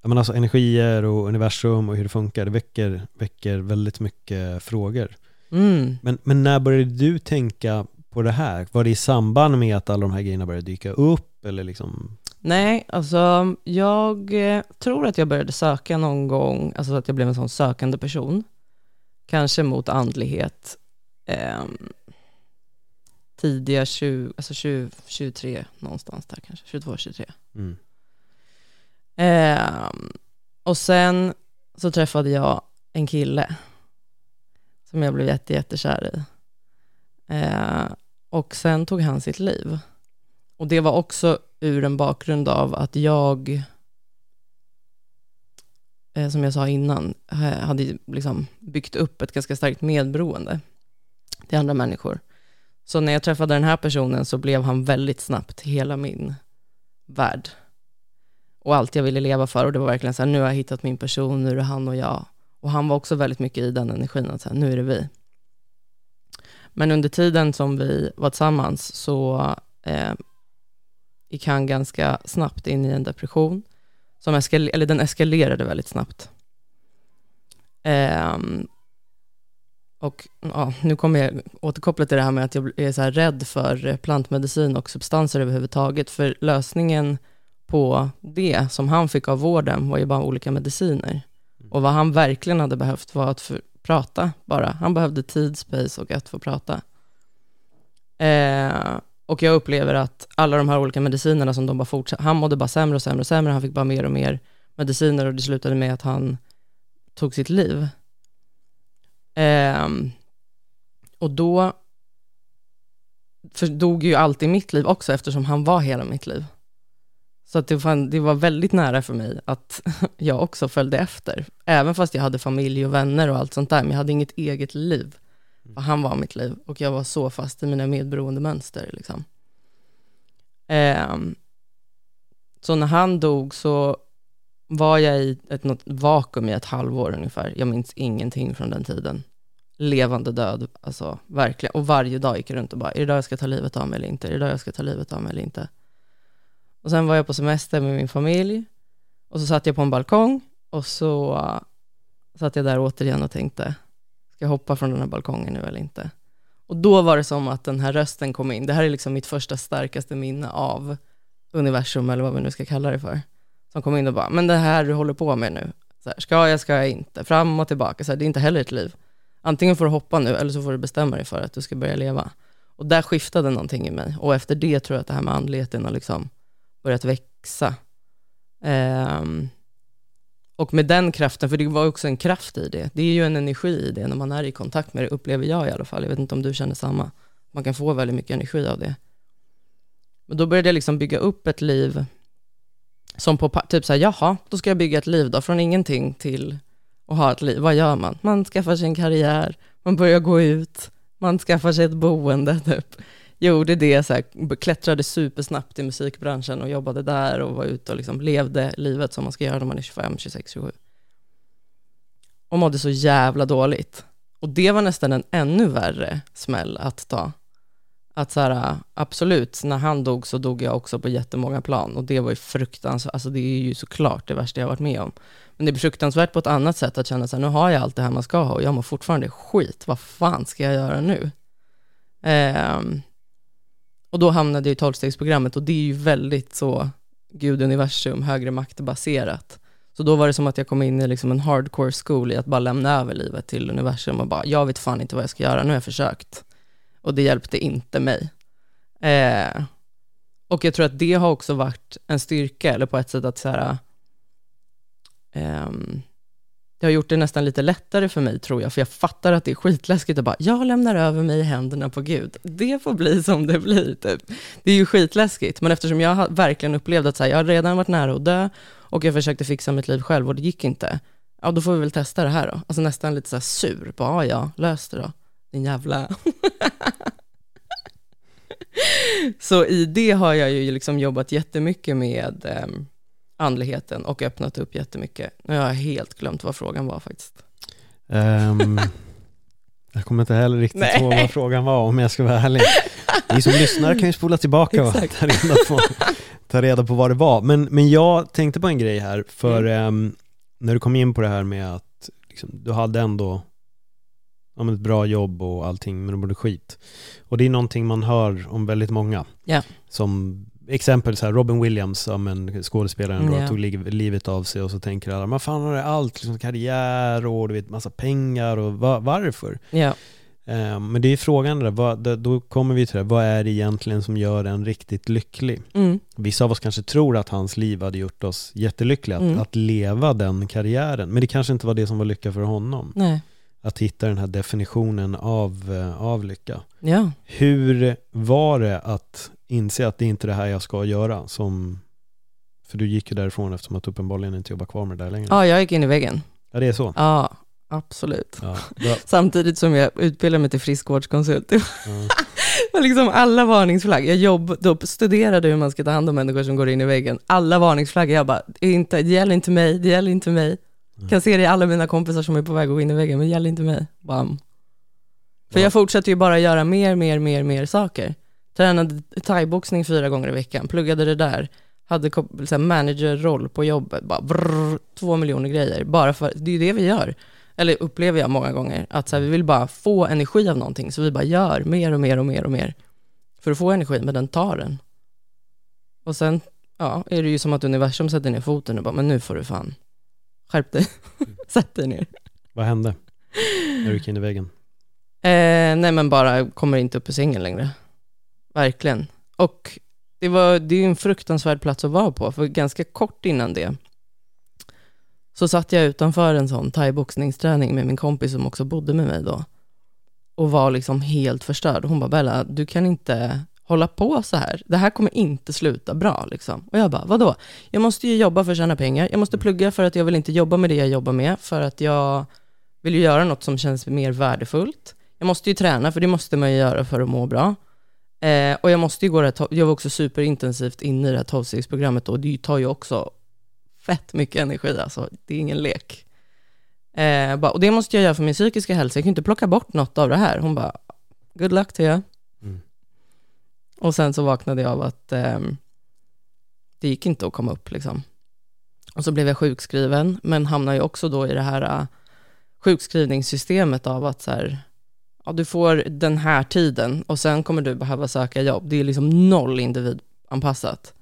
menar alltså energier och universum och hur det funkar, det väcker, väcker väldigt mycket frågor. Mm. Men, men när började du tänka på det här? Var det i samband med att alla de här grejerna började dyka upp? Eller liksom? Nej, alltså jag eh, tror att jag började söka någon gång, alltså att jag blev en sån sökande person. Kanske mot andlighet. ehm, tidiga 20, alltså 20, 23 någonstans där kanske, 22, 23. Mm. Ehm, och sen så träffade jag en kille som jag blev jätte, jättekär i. Eh, och sen tog han sitt liv. Och det var också ur en bakgrund av att jag, eh, som jag sa innan, hade liksom byggt upp ett ganska starkt medberoende till andra människor. Så när jag träffade den här personen så blev han väldigt snabbt hela min värld och allt jag ville leva för. Och det var verkligen så här, nu har jag hittat min person, nu är det han och jag. Och han var också väldigt mycket i den energin, att så här, nu är det vi. Men under tiden som vi var tillsammans så eh, gick han ganska snabbt in i en depression. Som eskal- eller den eskalerade väldigt snabbt. Ehm, och ja, nu kommer jag återkoppla till det här med att jag är så här rädd för plantmedicin och substanser överhuvudtaget. För lösningen på det som han fick av vården var ju bara olika mediciner. Och vad han verkligen hade behövt var att få prata bara. Han behövde tid, space och att få prata. Eh, och jag upplever att alla de här olika medicinerna som de bara fortsatte, han mådde bara sämre och sämre och sämre, han fick bara mer och mer mediciner och det slutade med att han tog sitt liv. Eh, och då dog ju allt i mitt liv också eftersom han var hela mitt liv. Så att det, fan, det var väldigt nära för mig att [LAUGHS] jag också följde efter. Även fast jag hade familj och vänner och allt sånt där, men jag hade inget eget liv. För han var mitt liv och jag var så fast i mina medberoende mönster. Liksom. Eh, så när han dog så var jag i ett något vakuum i ett halvår ungefär. Jag minns ingenting från den tiden. Levande död, alltså verkligen. Och varje dag gick jag runt och bara, är det idag jag ska ta livet av mig eller inte? Är det idag jag ska ta livet av mig eller inte? Och sen var jag på semester med min familj och så satt jag på en balkong och så uh, satt jag där återigen och tänkte, ska jag hoppa från den här balkongen nu eller inte? Och då var det som att den här rösten kom in. Det här är liksom mitt första starkaste minne av universum, eller vad vi nu ska kalla det för. Som kom in och bara, men det här du håller på med nu, så här, ska jag, ska jag inte, fram och tillbaka, så här, det är inte heller ett liv. Antingen får du hoppa nu, eller så får du bestämma dig för att du ska börja leva. Och där skiftade någonting i mig. Och efter det tror jag att det här med andligheten har liksom börjat växa. Um, och med den kraften, för det var också en kraft i det, det är ju en energi i det när man är i kontakt med det, upplever jag i alla fall. Jag vet inte om du känner samma. Man kan få väldigt mycket energi av det. Men då började jag liksom bygga upp ett liv som på typ så här, jaha, då ska jag bygga ett liv då, från ingenting till att ha ett liv. Vad gör man? Man skaffar sig en karriär, man börjar gå ut, man skaffar sig ett boende [LAUGHS] typ gjorde det, så här, klättrade supersnabbt i musikbranschen och jobbade där och var ute och liksom levde livet som man ska göra när man är 25, 26, 27. Och mådde så jävla dåligt. Och det var nästan en ännu värre smäll att ta. Att så här, absolut, när han dog så dog jag också på jättemånga plan och det var ju fruktansvärt, alltså det är ju såklart det värsta jag varit med om. Men det är fruktansvärt på ett annat sätt att känna så här, nu har jag allt det här man ska ha och jag mår fortfarande skit, vad fan ska jag göra nu? Um, och då hamnade jag i tolvstegsprogrammet och det är ju väldigt så Gud, universum, högre makt baserat. Så då var det som att jag kom in i liksom en hardcore school i att bara lämna över livet till universum och bara, jag vet fan inte vad jag ska göra, nu har jag försökt. Och det hjälpte inte mig. Eh, och jag tror att det har också varit en styrka, eller på ett sätt att så här, eh, det har gjort det nästan lite lättare för mig, tror jag, för jag fattar att det är skitläskigt att bara, jag lämnar över mig i händerna på Gud. Det får bli som det blir, typ. Det är ju skitläskigt, men eftersom jag har verkligen upplevt att så här, jag har redan varit nära att dö och jag försökte fixa mitt liv själv och det gick inte, ja, då får vi väl testa det här då. Alltså nästan lite så här sur, bara, ja, lös det då, din jävla... [LAUGHS] så i det har jag ju liksom jobbat jättemycket med um, andligheten och öppnat upp jättemycket. Nu har jag helt glömt vad frågan var faktiskt. Um, [LAUGHS] jag kommer inte heller riktigt ihåg vad frågan var om jag ska vara ärlig. Ni som lyssnar kan ju spola tillbaka och ta reda, på, ta reda på vad det var. Men, men jag tänkte på en grej här, för mm. um, när du kom in på det här med att liksom, du hade ändå ja, ett bra jobb och allting, men du mådde skit. Och det är någonting man hör om väldigt många. Yeah. Som exempel så här, Robin Williams, ja, men skådespelaren då, yeah. tog li livet av sig och så tänker alla, men fan har det allt, liksom karriär och du vet massa pengar och va varför? Yeah. Um, men det är frågan där, vad, då kommer vi till det, vad är det egentligen som gör en riktigt lycklig? Mm. Vissa av oss kanske tror att hans liv hade gjort oss jättelyckliga, att, mm. att leva den karriären, men det kanske inte var det som var lycka för honom. Nej. Att hitta den här definitionen av, eh, av lycka. Ja. Hur var det att inse att det är inte det här jag ska göra. Som, för du gick ju därifrån eftersom att uppenbarligen inte jobbar kvar med det där längre. Ja, jag gick in i väggen. Ja, det är så? Ja, absolut. Ja, [LAUGHS] Samtidigt som jag utbildade mig till friskvårdskonsult. Ja. [LAUGHS] liksom alla varningsflagg. Jag jobb, då studerade hur man ska ta hand om människor som går in i väggen. Alla varningsflaggor, jag bara, inte, det gäller inte mig, det gäller inte mig. Kan se det i alla mina kompisar som är på väg att gå in i väggen, men det gäller inte mig. Bam. För ja. jag fortsätter ju bara göra mer, mer, mer, mer saker. Tränade thaiboxning fyra gånger i veckan, pluggade det där, hade managerroll på jobbet, bara brrr, två miljoner grejer, bara för, det är ju det vi gör. Eller upplever jag många gånger, att så här, vi vill bara få energi av någonting, så vi bara gör mer och mer och mer och mer för att få energi, men den tar den. Och sen, ja, är det ju som att universum sätter ner foten och bara, men nu får du fan, skärp dig, [LAUGHS] sätt dig ner. Vad hände när du gick in i väggen? Eh, nej men bara kommer inte upp ur sängen längre. Verkligen. Och det, var, det är ju en fruktansvärd plats att vara på, för ganska kort innan det så satt jag utanför en sån thaiboxningsträning med min kompis som också bodde med mig då. och var liksom helt förstörd. Hon bara, Bella, du kan inte hålla på så här. Det här kommer inte sluta bra. Liksom. Och jag bara, vadå? Jag måste ju jobba för att tjäna pengar. Jag måste plugga för att jag vill inte jobba med det jag jobbar med, för att jag vill ju göra något som känns mer värdefullt. Jag måste ju träna, för det måste man ju göra för att må bra. Eh, och jag måste ju gå det här, jag var också superintensivt inne i det här tolvstegsprogrammet och det tar ju också fett mycket energi alltså. Det är ingen lek. Eh, bara, och det måste jag göra för min psykiska hälsa. Jag kan ju inte plocka bort något av det här. Hon bara, good luck till you. Och sen så vaknade jag av att eh, det gick inte att komma upp liksom. Och så blev jag sjukskriven, men hamnade ju också då i det här äh, sjukskrivningssystemet av att så här, ja, du får den här tiden och sen kommer du behöva söka jobb. Det är liksom noll individanpassat.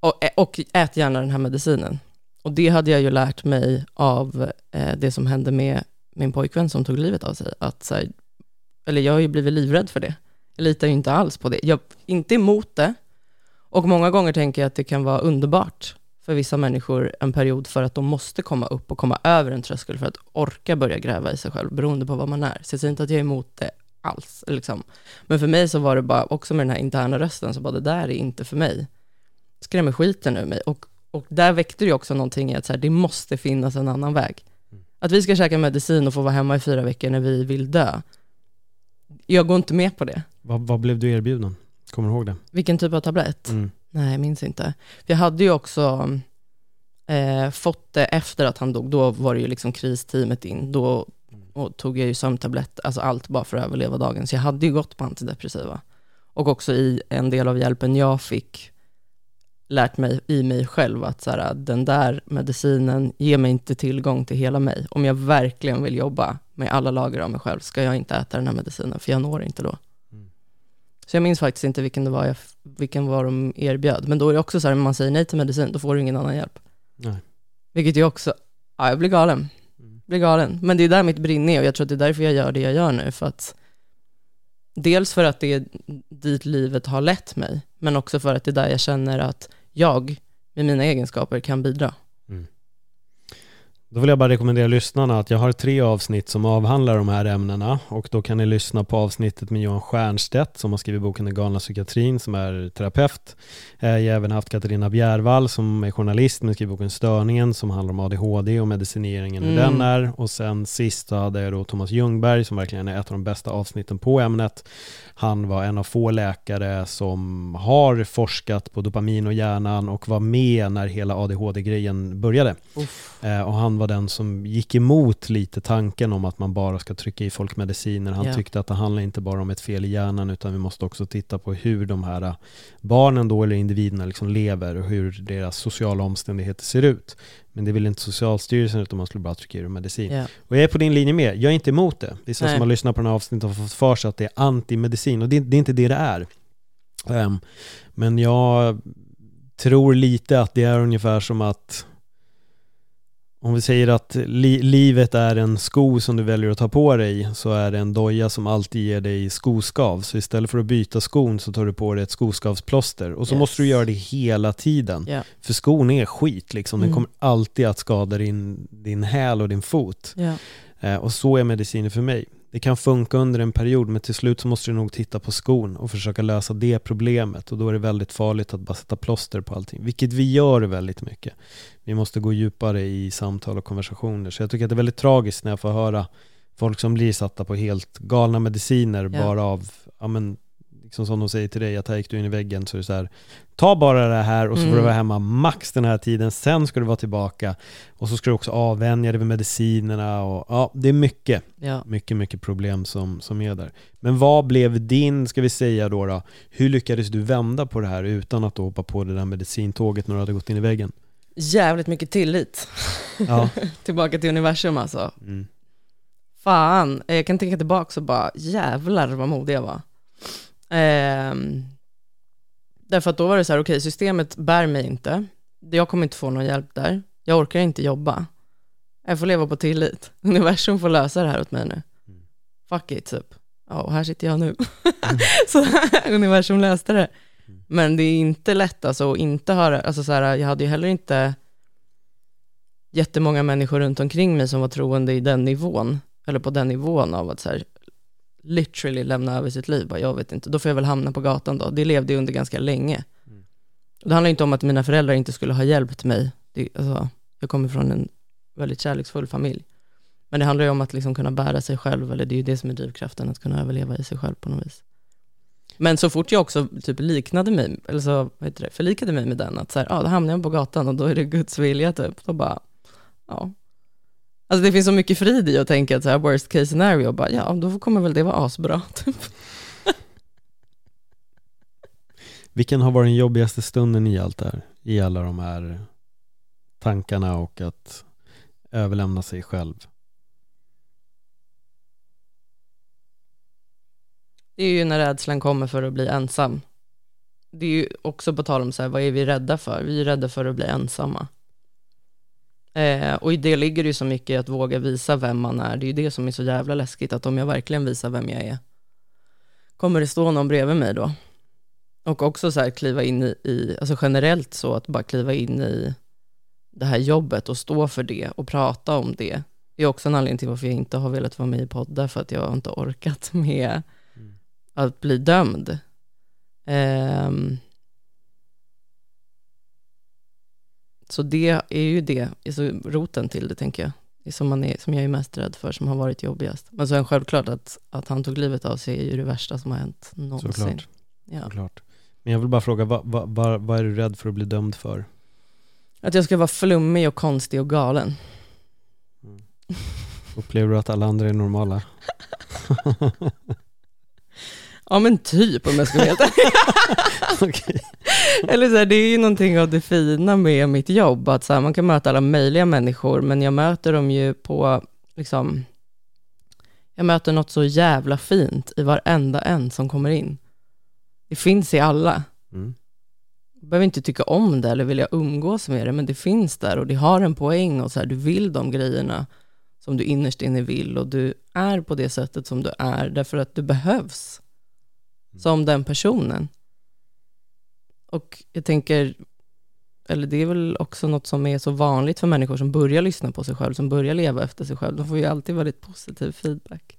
Och, eh, och ät gärna den här medicinen. Och det hade jag ju lärt mig av eh, det som hände med min pojkvän som tog livet av sig. Att, så här, eller jag har ju blivit livrädd för det. Jag litar ju inte alls på det. Jag är inte emot det. Och många gånger tänker jag att det kan vara underbart för vissa människor en period för att de måste komma upp och komma över en tröskel för att orka börja gräva i sig själv, beroende på vad man är. Så jag säger inte att jag är emot det alls. Liksom. Men för mig så var det bara, också med den här interna rösten, så bara det där är inte för mig. Skrämmer skiten ur mig. Och, och där väckte det också någonting i att så här, det måste finnas en annan väg. Att vi ska käka medicin och få vara hemma i fyra veckor när vi vill dö. Jag går inte med på det. Vad, vad blev du erbjuden? Kommer du ihåg det? Vilken typ av tablett? Mm. Nej, jag minns inte. Jag hade ju också eh, fått det efter att han dog. Då var det ju liksom kristeamet in. Då tog jag ju sömntablett, alltså allt bara för att överleva dagen. Så jag hade ju gått på antidepressiva. Och också i en del av hjälpen jag fick lärt mig i mig själv att så här, den där medicinen ger mig inte tillgång till hela mig. Om jag verkligen vill jobba med alla lager av mig själv ska jag inte äta den här medicinen, för jag når inte då. Mm. Så jag minns faktiskt inte vilken det var, jag, vilken var de erbjöd. Men då är det också så här, om man säger nej till medicin, då får du ingen annan hjälp. Nej. Vilket ju också, ja jag blir galen. Mm. Blir galen. Men det är där mitt brinn är och jag tror att det är därför jag gör det jag gör nu. För att, dels för att det är dit livet har lett mig, men också för att det är där jag känner att jag med mina egenskaper kan bidra. Då vill jag bara rekommendera lyssnarna att jag har tre avsnitt som avhandlar de här ämnena och då kan ni lyssna på avsnittet med Johan Stiernstedt som har skrivit boken Den galna psykiatrin som är terapeut. Eh, Jag har även haft Katarina Bjärvall som är journalist men skriver boken Störningen som handlar om ADHD och medicineringen hur Mm. den är och sen sist hade jag då Thomas Ljungberg som verkligen är ett av de bästa avsnitten på ämnet. Han var en av få läkare som har forskat på dopamin och hjärnan och var med när hela ADHD-grejen började. Eh, och han var den som gick emot lite tanken om att man bara ska trycka i folk mediciner. Han Ja. tyckte att det handlar inte bara om ett fel i hjärnan utan vi måste också titta på hur de här eh, barnen då eller individerna liksom lever och hur deras sociala omständigheter ser ut. Men det vill inte Socialstyrelsen utan man skulle bara trycka i medicin. Ja. Och jag är på din linje med. Jag är inte emot det. Vissa Nej. som har lyssnat på den här avsnittet har fått för sig att det är antimedicin och det, det är inte det det är. Ehm, men jag tror lite att det är ungefär som att om vi säger att li livet är en sko som du väljer att ta på dig så är det en doja som alltid ger dig skoskav. Så istället för att byta skon så tar du på dig ett skoskavsplåster. Och så Yes. måste du göra det hela tiden. Ja. För skon är skit liksom. Den Mm. kommer alltid att skada din, din häl och din fot. Ja. Eh, och så är mediciner för mig. Det kan funka under en period men till slut så måste du nog titta på skon och försöka lösa det problemet och då är det väldigt farligt att bara sätta plåster på allting, vilket vi gör väldigt mycket. Vi måste gå djupare i samtal och konversationer så jag tycker att det är väldigt tragiskt när jag får höra folk som blir satta på helt galna mediciner Ja. bara av, ja men liksom som de säger till dig att här gick du in i väggen så är det så här ta bara det här och så får Mm. du vara hemma max den här tiden, sen ska du vara tillbaka och så ska du också avvänja dig vid medicinerna och ja, det är mycket Ja. mycket, mycket problem som, som är där. Men vad blev din, ska vi säga då, då, hur lyckades du vända på det här utan att då hoppa på det där medicintåget när du hade gått in i väggen? Jävligt mycket tillit. Ja. [LAUGHS] Tillbaka till universum alltså. Mm. Fan, jag kan tänka tillbaka och bara jävlar vad modig jag var. Ehm, därför att då var det så här, okej systemet bär mig inte. Jag kommer inte få någon hjälp där. Jag orkar inte jobba. Jag får leva på tillit. [LAUGHS] Universum får lösa det här åt mig nu. Mm. Fuck it typ. Ja, och här sitter jag nu. [LAUGHS] så universum löste det. Mm. Men det är inte lätt alltså att inte höra, alltså så här, jag hade ju heller inte jättemånga människor runt omkring mig som var troende i den nivån, eller på den nivån av att så här, literally lämna över sitt liv, bara, jag vet inte, då får jag väl hamna på gatan då. Det levde jag under ganska länge. Mm. Det handlar inte om att mina föräldrar inte skulle ha hjälpt mig. Det, alltså, jag kommer från en väldigt kärleksfull familj. Men det handlar ju om att liksom kunna bära sig själv, eller det är ju det som är drivkraften, att kunna överleva i sig själv på något vis. Men så fort jag också typ liknade mig, eller så, vad heter det, förlikade mig med den, att så här, ja, då hamnar jag på gatan och då är det Guds vilja typ. Då bara, ja. Alltså det finns så mycket frid i att tänka att så här, worst case scenario, bara, ja, då kommer väl det vara asbra. [LAUGHS] Typ. Vilken har varit den jobbigaste stunden i allt det här? I alla de här tankarna och att överlämna sig själv? Det är ju när rädslan kommer för att bli ensam. Det är ju också på tal om så här, vad är vi rädda för? Vi är rädda för att bli ensamma. Eh, och i det ligger det ju så mycket att våga visa vem man är. Det är ju det som är så jävla läskigt, att om jag verkligen visar vem jag är, kommer det stå någon bredvid mig då? Och också så här kliva in i, i, alltså generellt så, att bara kliva in i det här jobbet och stå för det och prata om det. Det är också en anledning till varför jag inte har velat vara med i poddar, för att jag inte orkat [LAUGHS] med att bli dömd. Um, så det är ju det, alltså roten till det tänker jag. Det som, man är, som jag är mest rädd för, som har varit jobbigast. Men det självklart att, att han tog livet av sig är ju det värsta som har hänt någonsin. Såklart. Ja. Såklart. Men jag vill bara fråga, vad, vad, vad, är du rädd för att bli dömd för? Att jag ska vara flummig och konstig och galen. Upplever du att alla andra är normala? [LAUGHS] [LAUGHS] Ja men typ om jag ska vara helt. [LAUGHS] Okej. Eller så här, det är ju någonting av det fina med mitt jobb, att så här, man kan möta alla möjliga människor, men jag möter dem ju på, liksom, jag möter något så jävla fint i varenda en som kommer in. Det finns i alla. Mm. Jag behöver inte tycka om det eller vilja umgås med det, men det finns där och det har en poäng och så här, du vill de grejerna som du innerst inne vill och du är på det sättet som du är därför att du behövs som den personen. Och jag tänker, eller det är väl också något som är så vanligt för människor som börjar lyssna på sig själv, som börjar leva efter sig själv. De får ju alltid väldigt positiv feedback.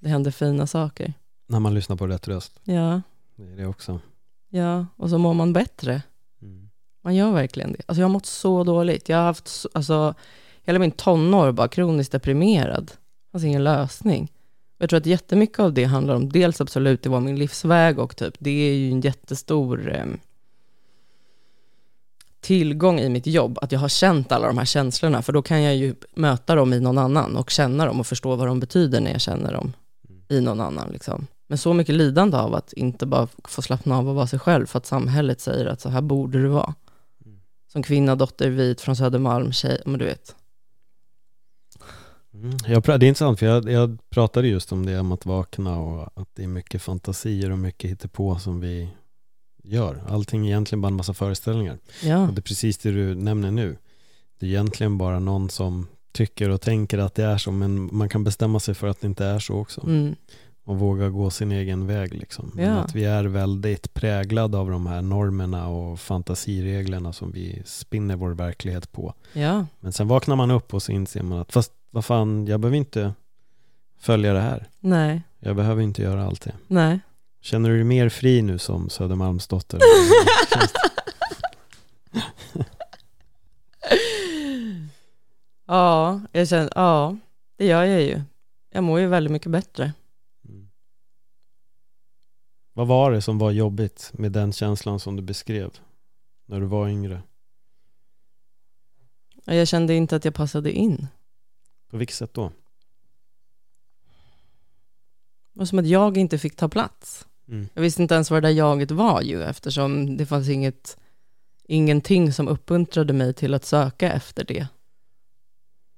Det händer fina saker. När man lyssnar på rätt röst. Ja, Det är det också. ja, och så mår man bättre. Mm. Man gör verkligen det. Alltså jag har mått så dåligt. Jag har haft, så, alltså, hela min tonår bara kroniskt deprimerad. Alltså ingen lösning. Jag tror att jättemycket av det handlar om, dels absolut, det var min livsväg och typ, det är ju en jättestor eh, tillgång i mitt jobb, att jag har känt alla de här känslorna, för då kan jag ju möta dem i någon annan och känna dem och förstå vad de betyder när jag känner dem i någon annan. Liksom. Men så mycket lidande av att inte bara få slappna av och vara sig själv, för att samhället säger att så här borde du vara. Som kvinna, dotter, vit, från Södermalm, tjej, men du vet. Mm. Jag, det är intressant för jag, jag pratade just om det om att vakna och att det är mycket fantasier och mycket hittepå som vi gör. Allting är egentligen bara en massa föreställningar. Ja, Och det är precis det du nämner nu. Det är egentligen bara någon som tycker och tänker att det är så men man kan bestämma sig för att det inte är så också. mm. Och våga gå sin egen väg liksom. Men Ja. att vi är väldigt präglade av de här normerna och fantasireglerna som vi spinner vår verklighet på. ja, Men sen vaknar man upp och så inser man att fast vad fan, jag behöver inte följa det här. nej, Jag behöver inte göra allt det. nej. Känner du dig mer fri nu som Södermalmsdotter? [LAUGHS] Ja, jag känner, ja, det gör jag ju. Jag mår ju väldigt mycket bättre. Mm. Vad var det som var jobbigt med den känslan som du beskrev när du var yngre? Jag kände inte att jag passade in. På vilket sätt då? Det var som att jag inte fick ta plats. Mm. Jag visste inte ens vad det där jaget var ju, eftersom det fanns inget, ingenting som uppmuntrade mig till att söka efter det.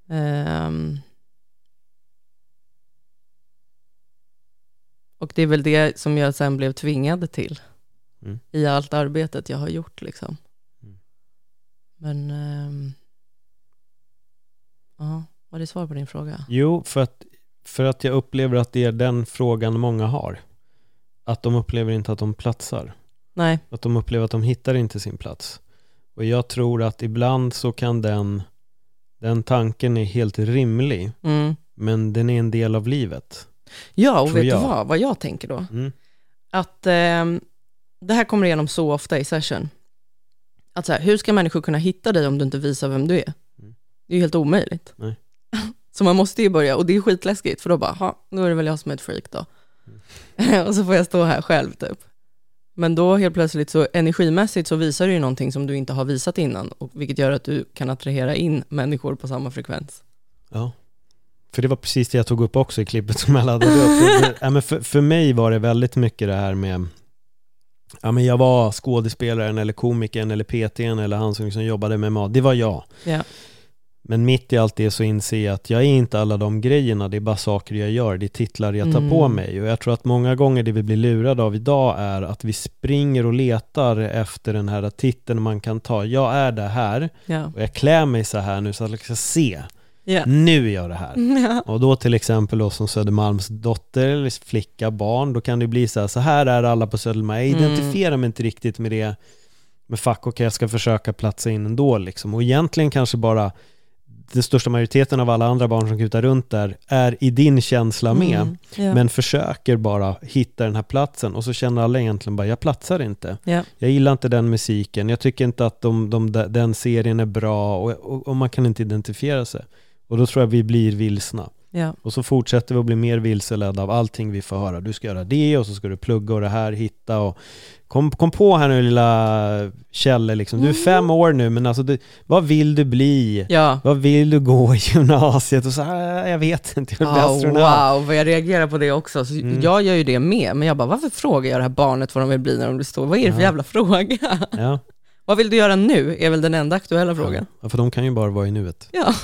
Ehm. Och det är väl det som jag sen blev tvingad till Mm. i allt arbetet jag har gjort liksom. Mm. Men, ehm, ja, var det svar på din fråga? Jo, för att, för att jag upplever att det är den frågan många har. Att de upplever inte att de platsar. Nej, Att de upplever att de hittar inte sin plats. Och jag tror att ibland så kan den, den tanken är helt rimlig, mm, men den är en del av livet. Ja, och vet jag. du vad, vad jag tänker då? Mm. Att ehm, det här kommer igenom så ofta i session. Att så här, hur ska människor kunna hitta dig om du inte visar vem du är? Mm. Det är ju helt omöjligt. Nej. Så man måste ju börja, och det är skitläskigt, för då bara, ha, då är det väl jag som är ett freak då. [LAUGHS] och så får jag stå här själv typ. Men då helt plötsligt så energimässigt så visar du ju någonting som du inte har visat innan, och vilket gör att du kan attrahera in människor på samma frekvens. Ja. För det var precis det jag tog upp också i klippet som jag laddade upp. [LAUGHS] Ja, men för, för mig var det väldigt mycket det här med Ja men jag var skådespelaren eller komikern eller PTn eller han som liksom jobbade med mat. Det var jag. Ja. Men mitt i allt det så inser jag att jag är inte alla de grejerna. Det är bara saker jag gör. Det är titlar jag tar Mm. på mig. Och jag tror att många gånger det vi blir lurade av idag är att vi springer och letar efter den här titeln man kan ta. Jag är det här Ja. och jag klär mig så här nu så att jag ska se. Ja. Nu är jag det här. [LAUGHS] Ja. Och då till exempel då som Södermalms dotter eller flicka, barn, då kan det bli så här, så här är alla på Södermalm. Jag Mm. identifierar mig inte riktigt med det, med fack och jag ska försöka platsa in ändå liksom. Och egentligen kanske bara den största majoriteten av alla andra barn som kutar runt där är i din känsla med, Mm. Ja. men försöker bara hitta den här platsen och så känner alla egentligen bara, jag platsar inte. Ja. Jag gillar inte den musiken, jag tycker inte att de, de, den serien är bra och, och, och man kan inte identifiera sig. Och då tror jag vi blir vilsna. Ja. Och så fortsätter vi att bli mer vilseledda av allting vi får höra. Du ska göra det och så ska du plugga och det här, hitta och kom, kom på här nu lilla Kjelle liksom. Du är fem år nu men alltså du, vad vill du bli? ja. Vad vill du gå i gymnasiet? Och så här, jag vet inte, jag vill Ah, astronaut. wow, vad jag reagerar på det också. Så Mm. Jag gör ju det med, men jag bara, varför frågar jag det här barnet vad de vill bli när de blir stora? Vad är det för Ja. jävla fråga? Ja. [LAUGHS] vad vill du göra nu? Är väl den enda aktuella frågan. ja, för de kan ju bara vara i nuet. Ja,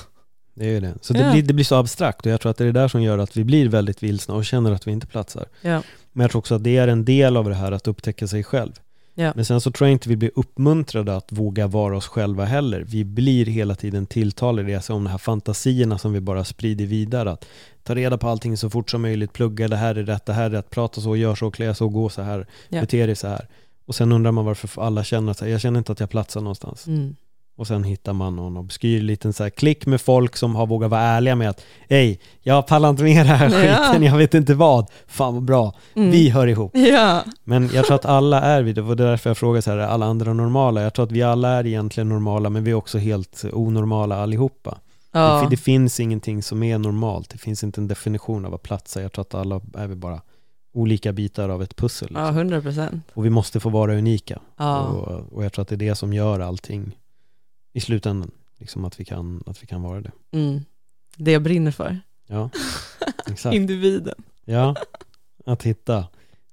Det är ju det. Så det, blir, det blir så abstrakt och jag tror att det är det där som gör att vi blir väldigt vilsna och känner att vi inte platsar. ja, Men jag tror också att det är en del av det här att upptäcka sig själv. ja. Men sen så tror jag inte vi blir uppmuntrade att våga vara oss själva heller. Vi blir hela tiden tilltalade i om de här fantasierna som vi bara sprider vidare. Att ta reda på allting så fort som möjligt, plugga det här är rätt, det här är rätt, prata så, gör så, klä så, gå så här, Ja. bete dig så här. Och sen undrar man varför alla känner att jag känner inte att jag platsar någonstans. Mm. Och sen hittar man någon obskyr liten så här klick med folk som har vågat vara ärliga med att Hej, jag pallar inte med det här Ja. skiten, jag vet inte vad. Fan vad bra, Mm. vi hör ihop. Ja, Men jag tror att alla är vi det, det är därför jag frågar så här, är alla andra normala? Jag tror att vi alla är egentligen normala, men vi är också helt onormala allihopa. Det, ja. fi- det finns ingenting som är normalt, det finns inte en definition av att platsa. Jag tror att alla är vi bara olika bitar av ett pussel. ja, Liksom. 100 procent. Och vi måste få vara unika. Ja. Och, och jag tror att det är det som gör allting i slutändan, liksom att vi kan, att vi kan vara det. Mm. Det jag brinner för. Ja, [LAUGHS] exakt. Individen. Ja, att hitta.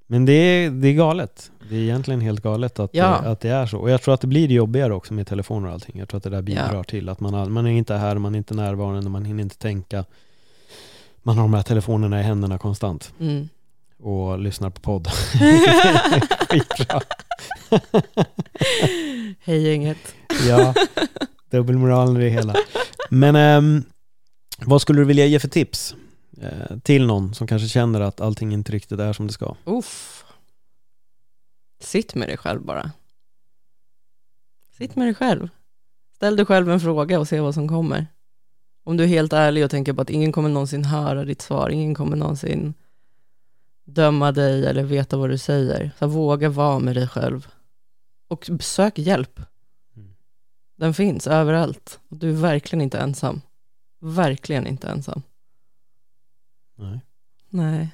Men det är, det är galet. Det är egentligen helt galet att, Ja. det, att det är så. Och jag tror att det blir jobbigare också med telefoner och allting. Jag tror att det där bidrar Ja. till att man, man är inte här, man är inte närvarande, man hinner inte tänka. Man har de här telefonerna i händerna konstant Mm. Och lyssnar på podd. [LAUGHS] Skitbra. Hej gänget. Ja, dubbelmoralen i det hela. Men ehm, vad skulle du vilja ge för tips eh, till någon som kanske känner att allting inte riktigt är som det ska? Uff. Sitt med dig själv bara. Sitt med dig själv. Ställ dig själv en fråga och se vad som kommer. Om du är helt ärlig och tänker på att ingen kommer någonsin höra ditt svar, ingen kommer någonsin döma dig eller veta vad du säger. Så våga vara med dig själv. Och sök hjälp. Mm. Den finns överallt. Du är verkligen inte ensam. Verkligen inte ensam. Nej. Nej.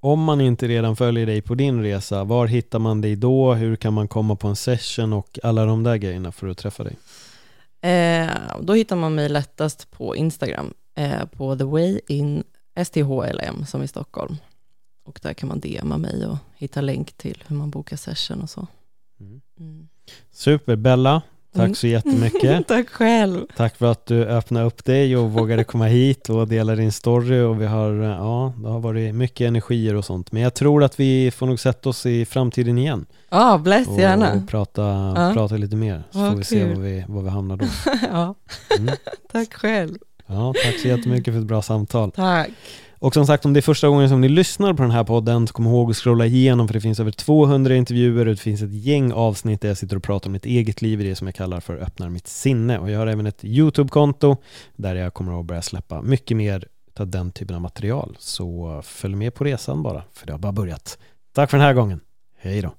Om man inte redan följer dig på din resa, var hittar man dig då? Hur kan man komma på en session och alla de där grejerna för att träffa dig? Eh, då hittar man mig lättast på Instagram, eh, på The Way In STHLM som i Stockholm. Och där kan man DMa mig och hitta länk till hur man bokar session och så. Mm. Mm. Super, Bella. Tack Mm. så jättemycket. [LAUGHS] Tack själv. Tack för att du öppnade upp dig och vågade komma hit och dela din story och vi har, eh, ja, det har varit mycket energier och sånt. Men jag tror att vi får nog sätta oss i framtiden igen Ja, bless och, gärna. och prata, Ja. prata lite mer. Så Ja, får vi se kul. var vi, var vi hamnar då. [LAUGHS] ja, Mm. tack själv. Ja, tack så jättemycket för ett bra samtal. Tack. Och som sagt, om det är första gången som ni lyssnar på den här podden, så kom ihåg att scrolla igenom för det finns över 200 intervjuer och det finns ett gäng avsnitt där jag sitter och pratar om mitt eget liv i det som jag kallar för öppnar mitt sinne. Och jag har även ett YouTube-konto där jag kommer att börja släppa mycket mer av den typen av material. Så följ med på resan bara, för det har bara börjat. Tack för den här gången. Hej då!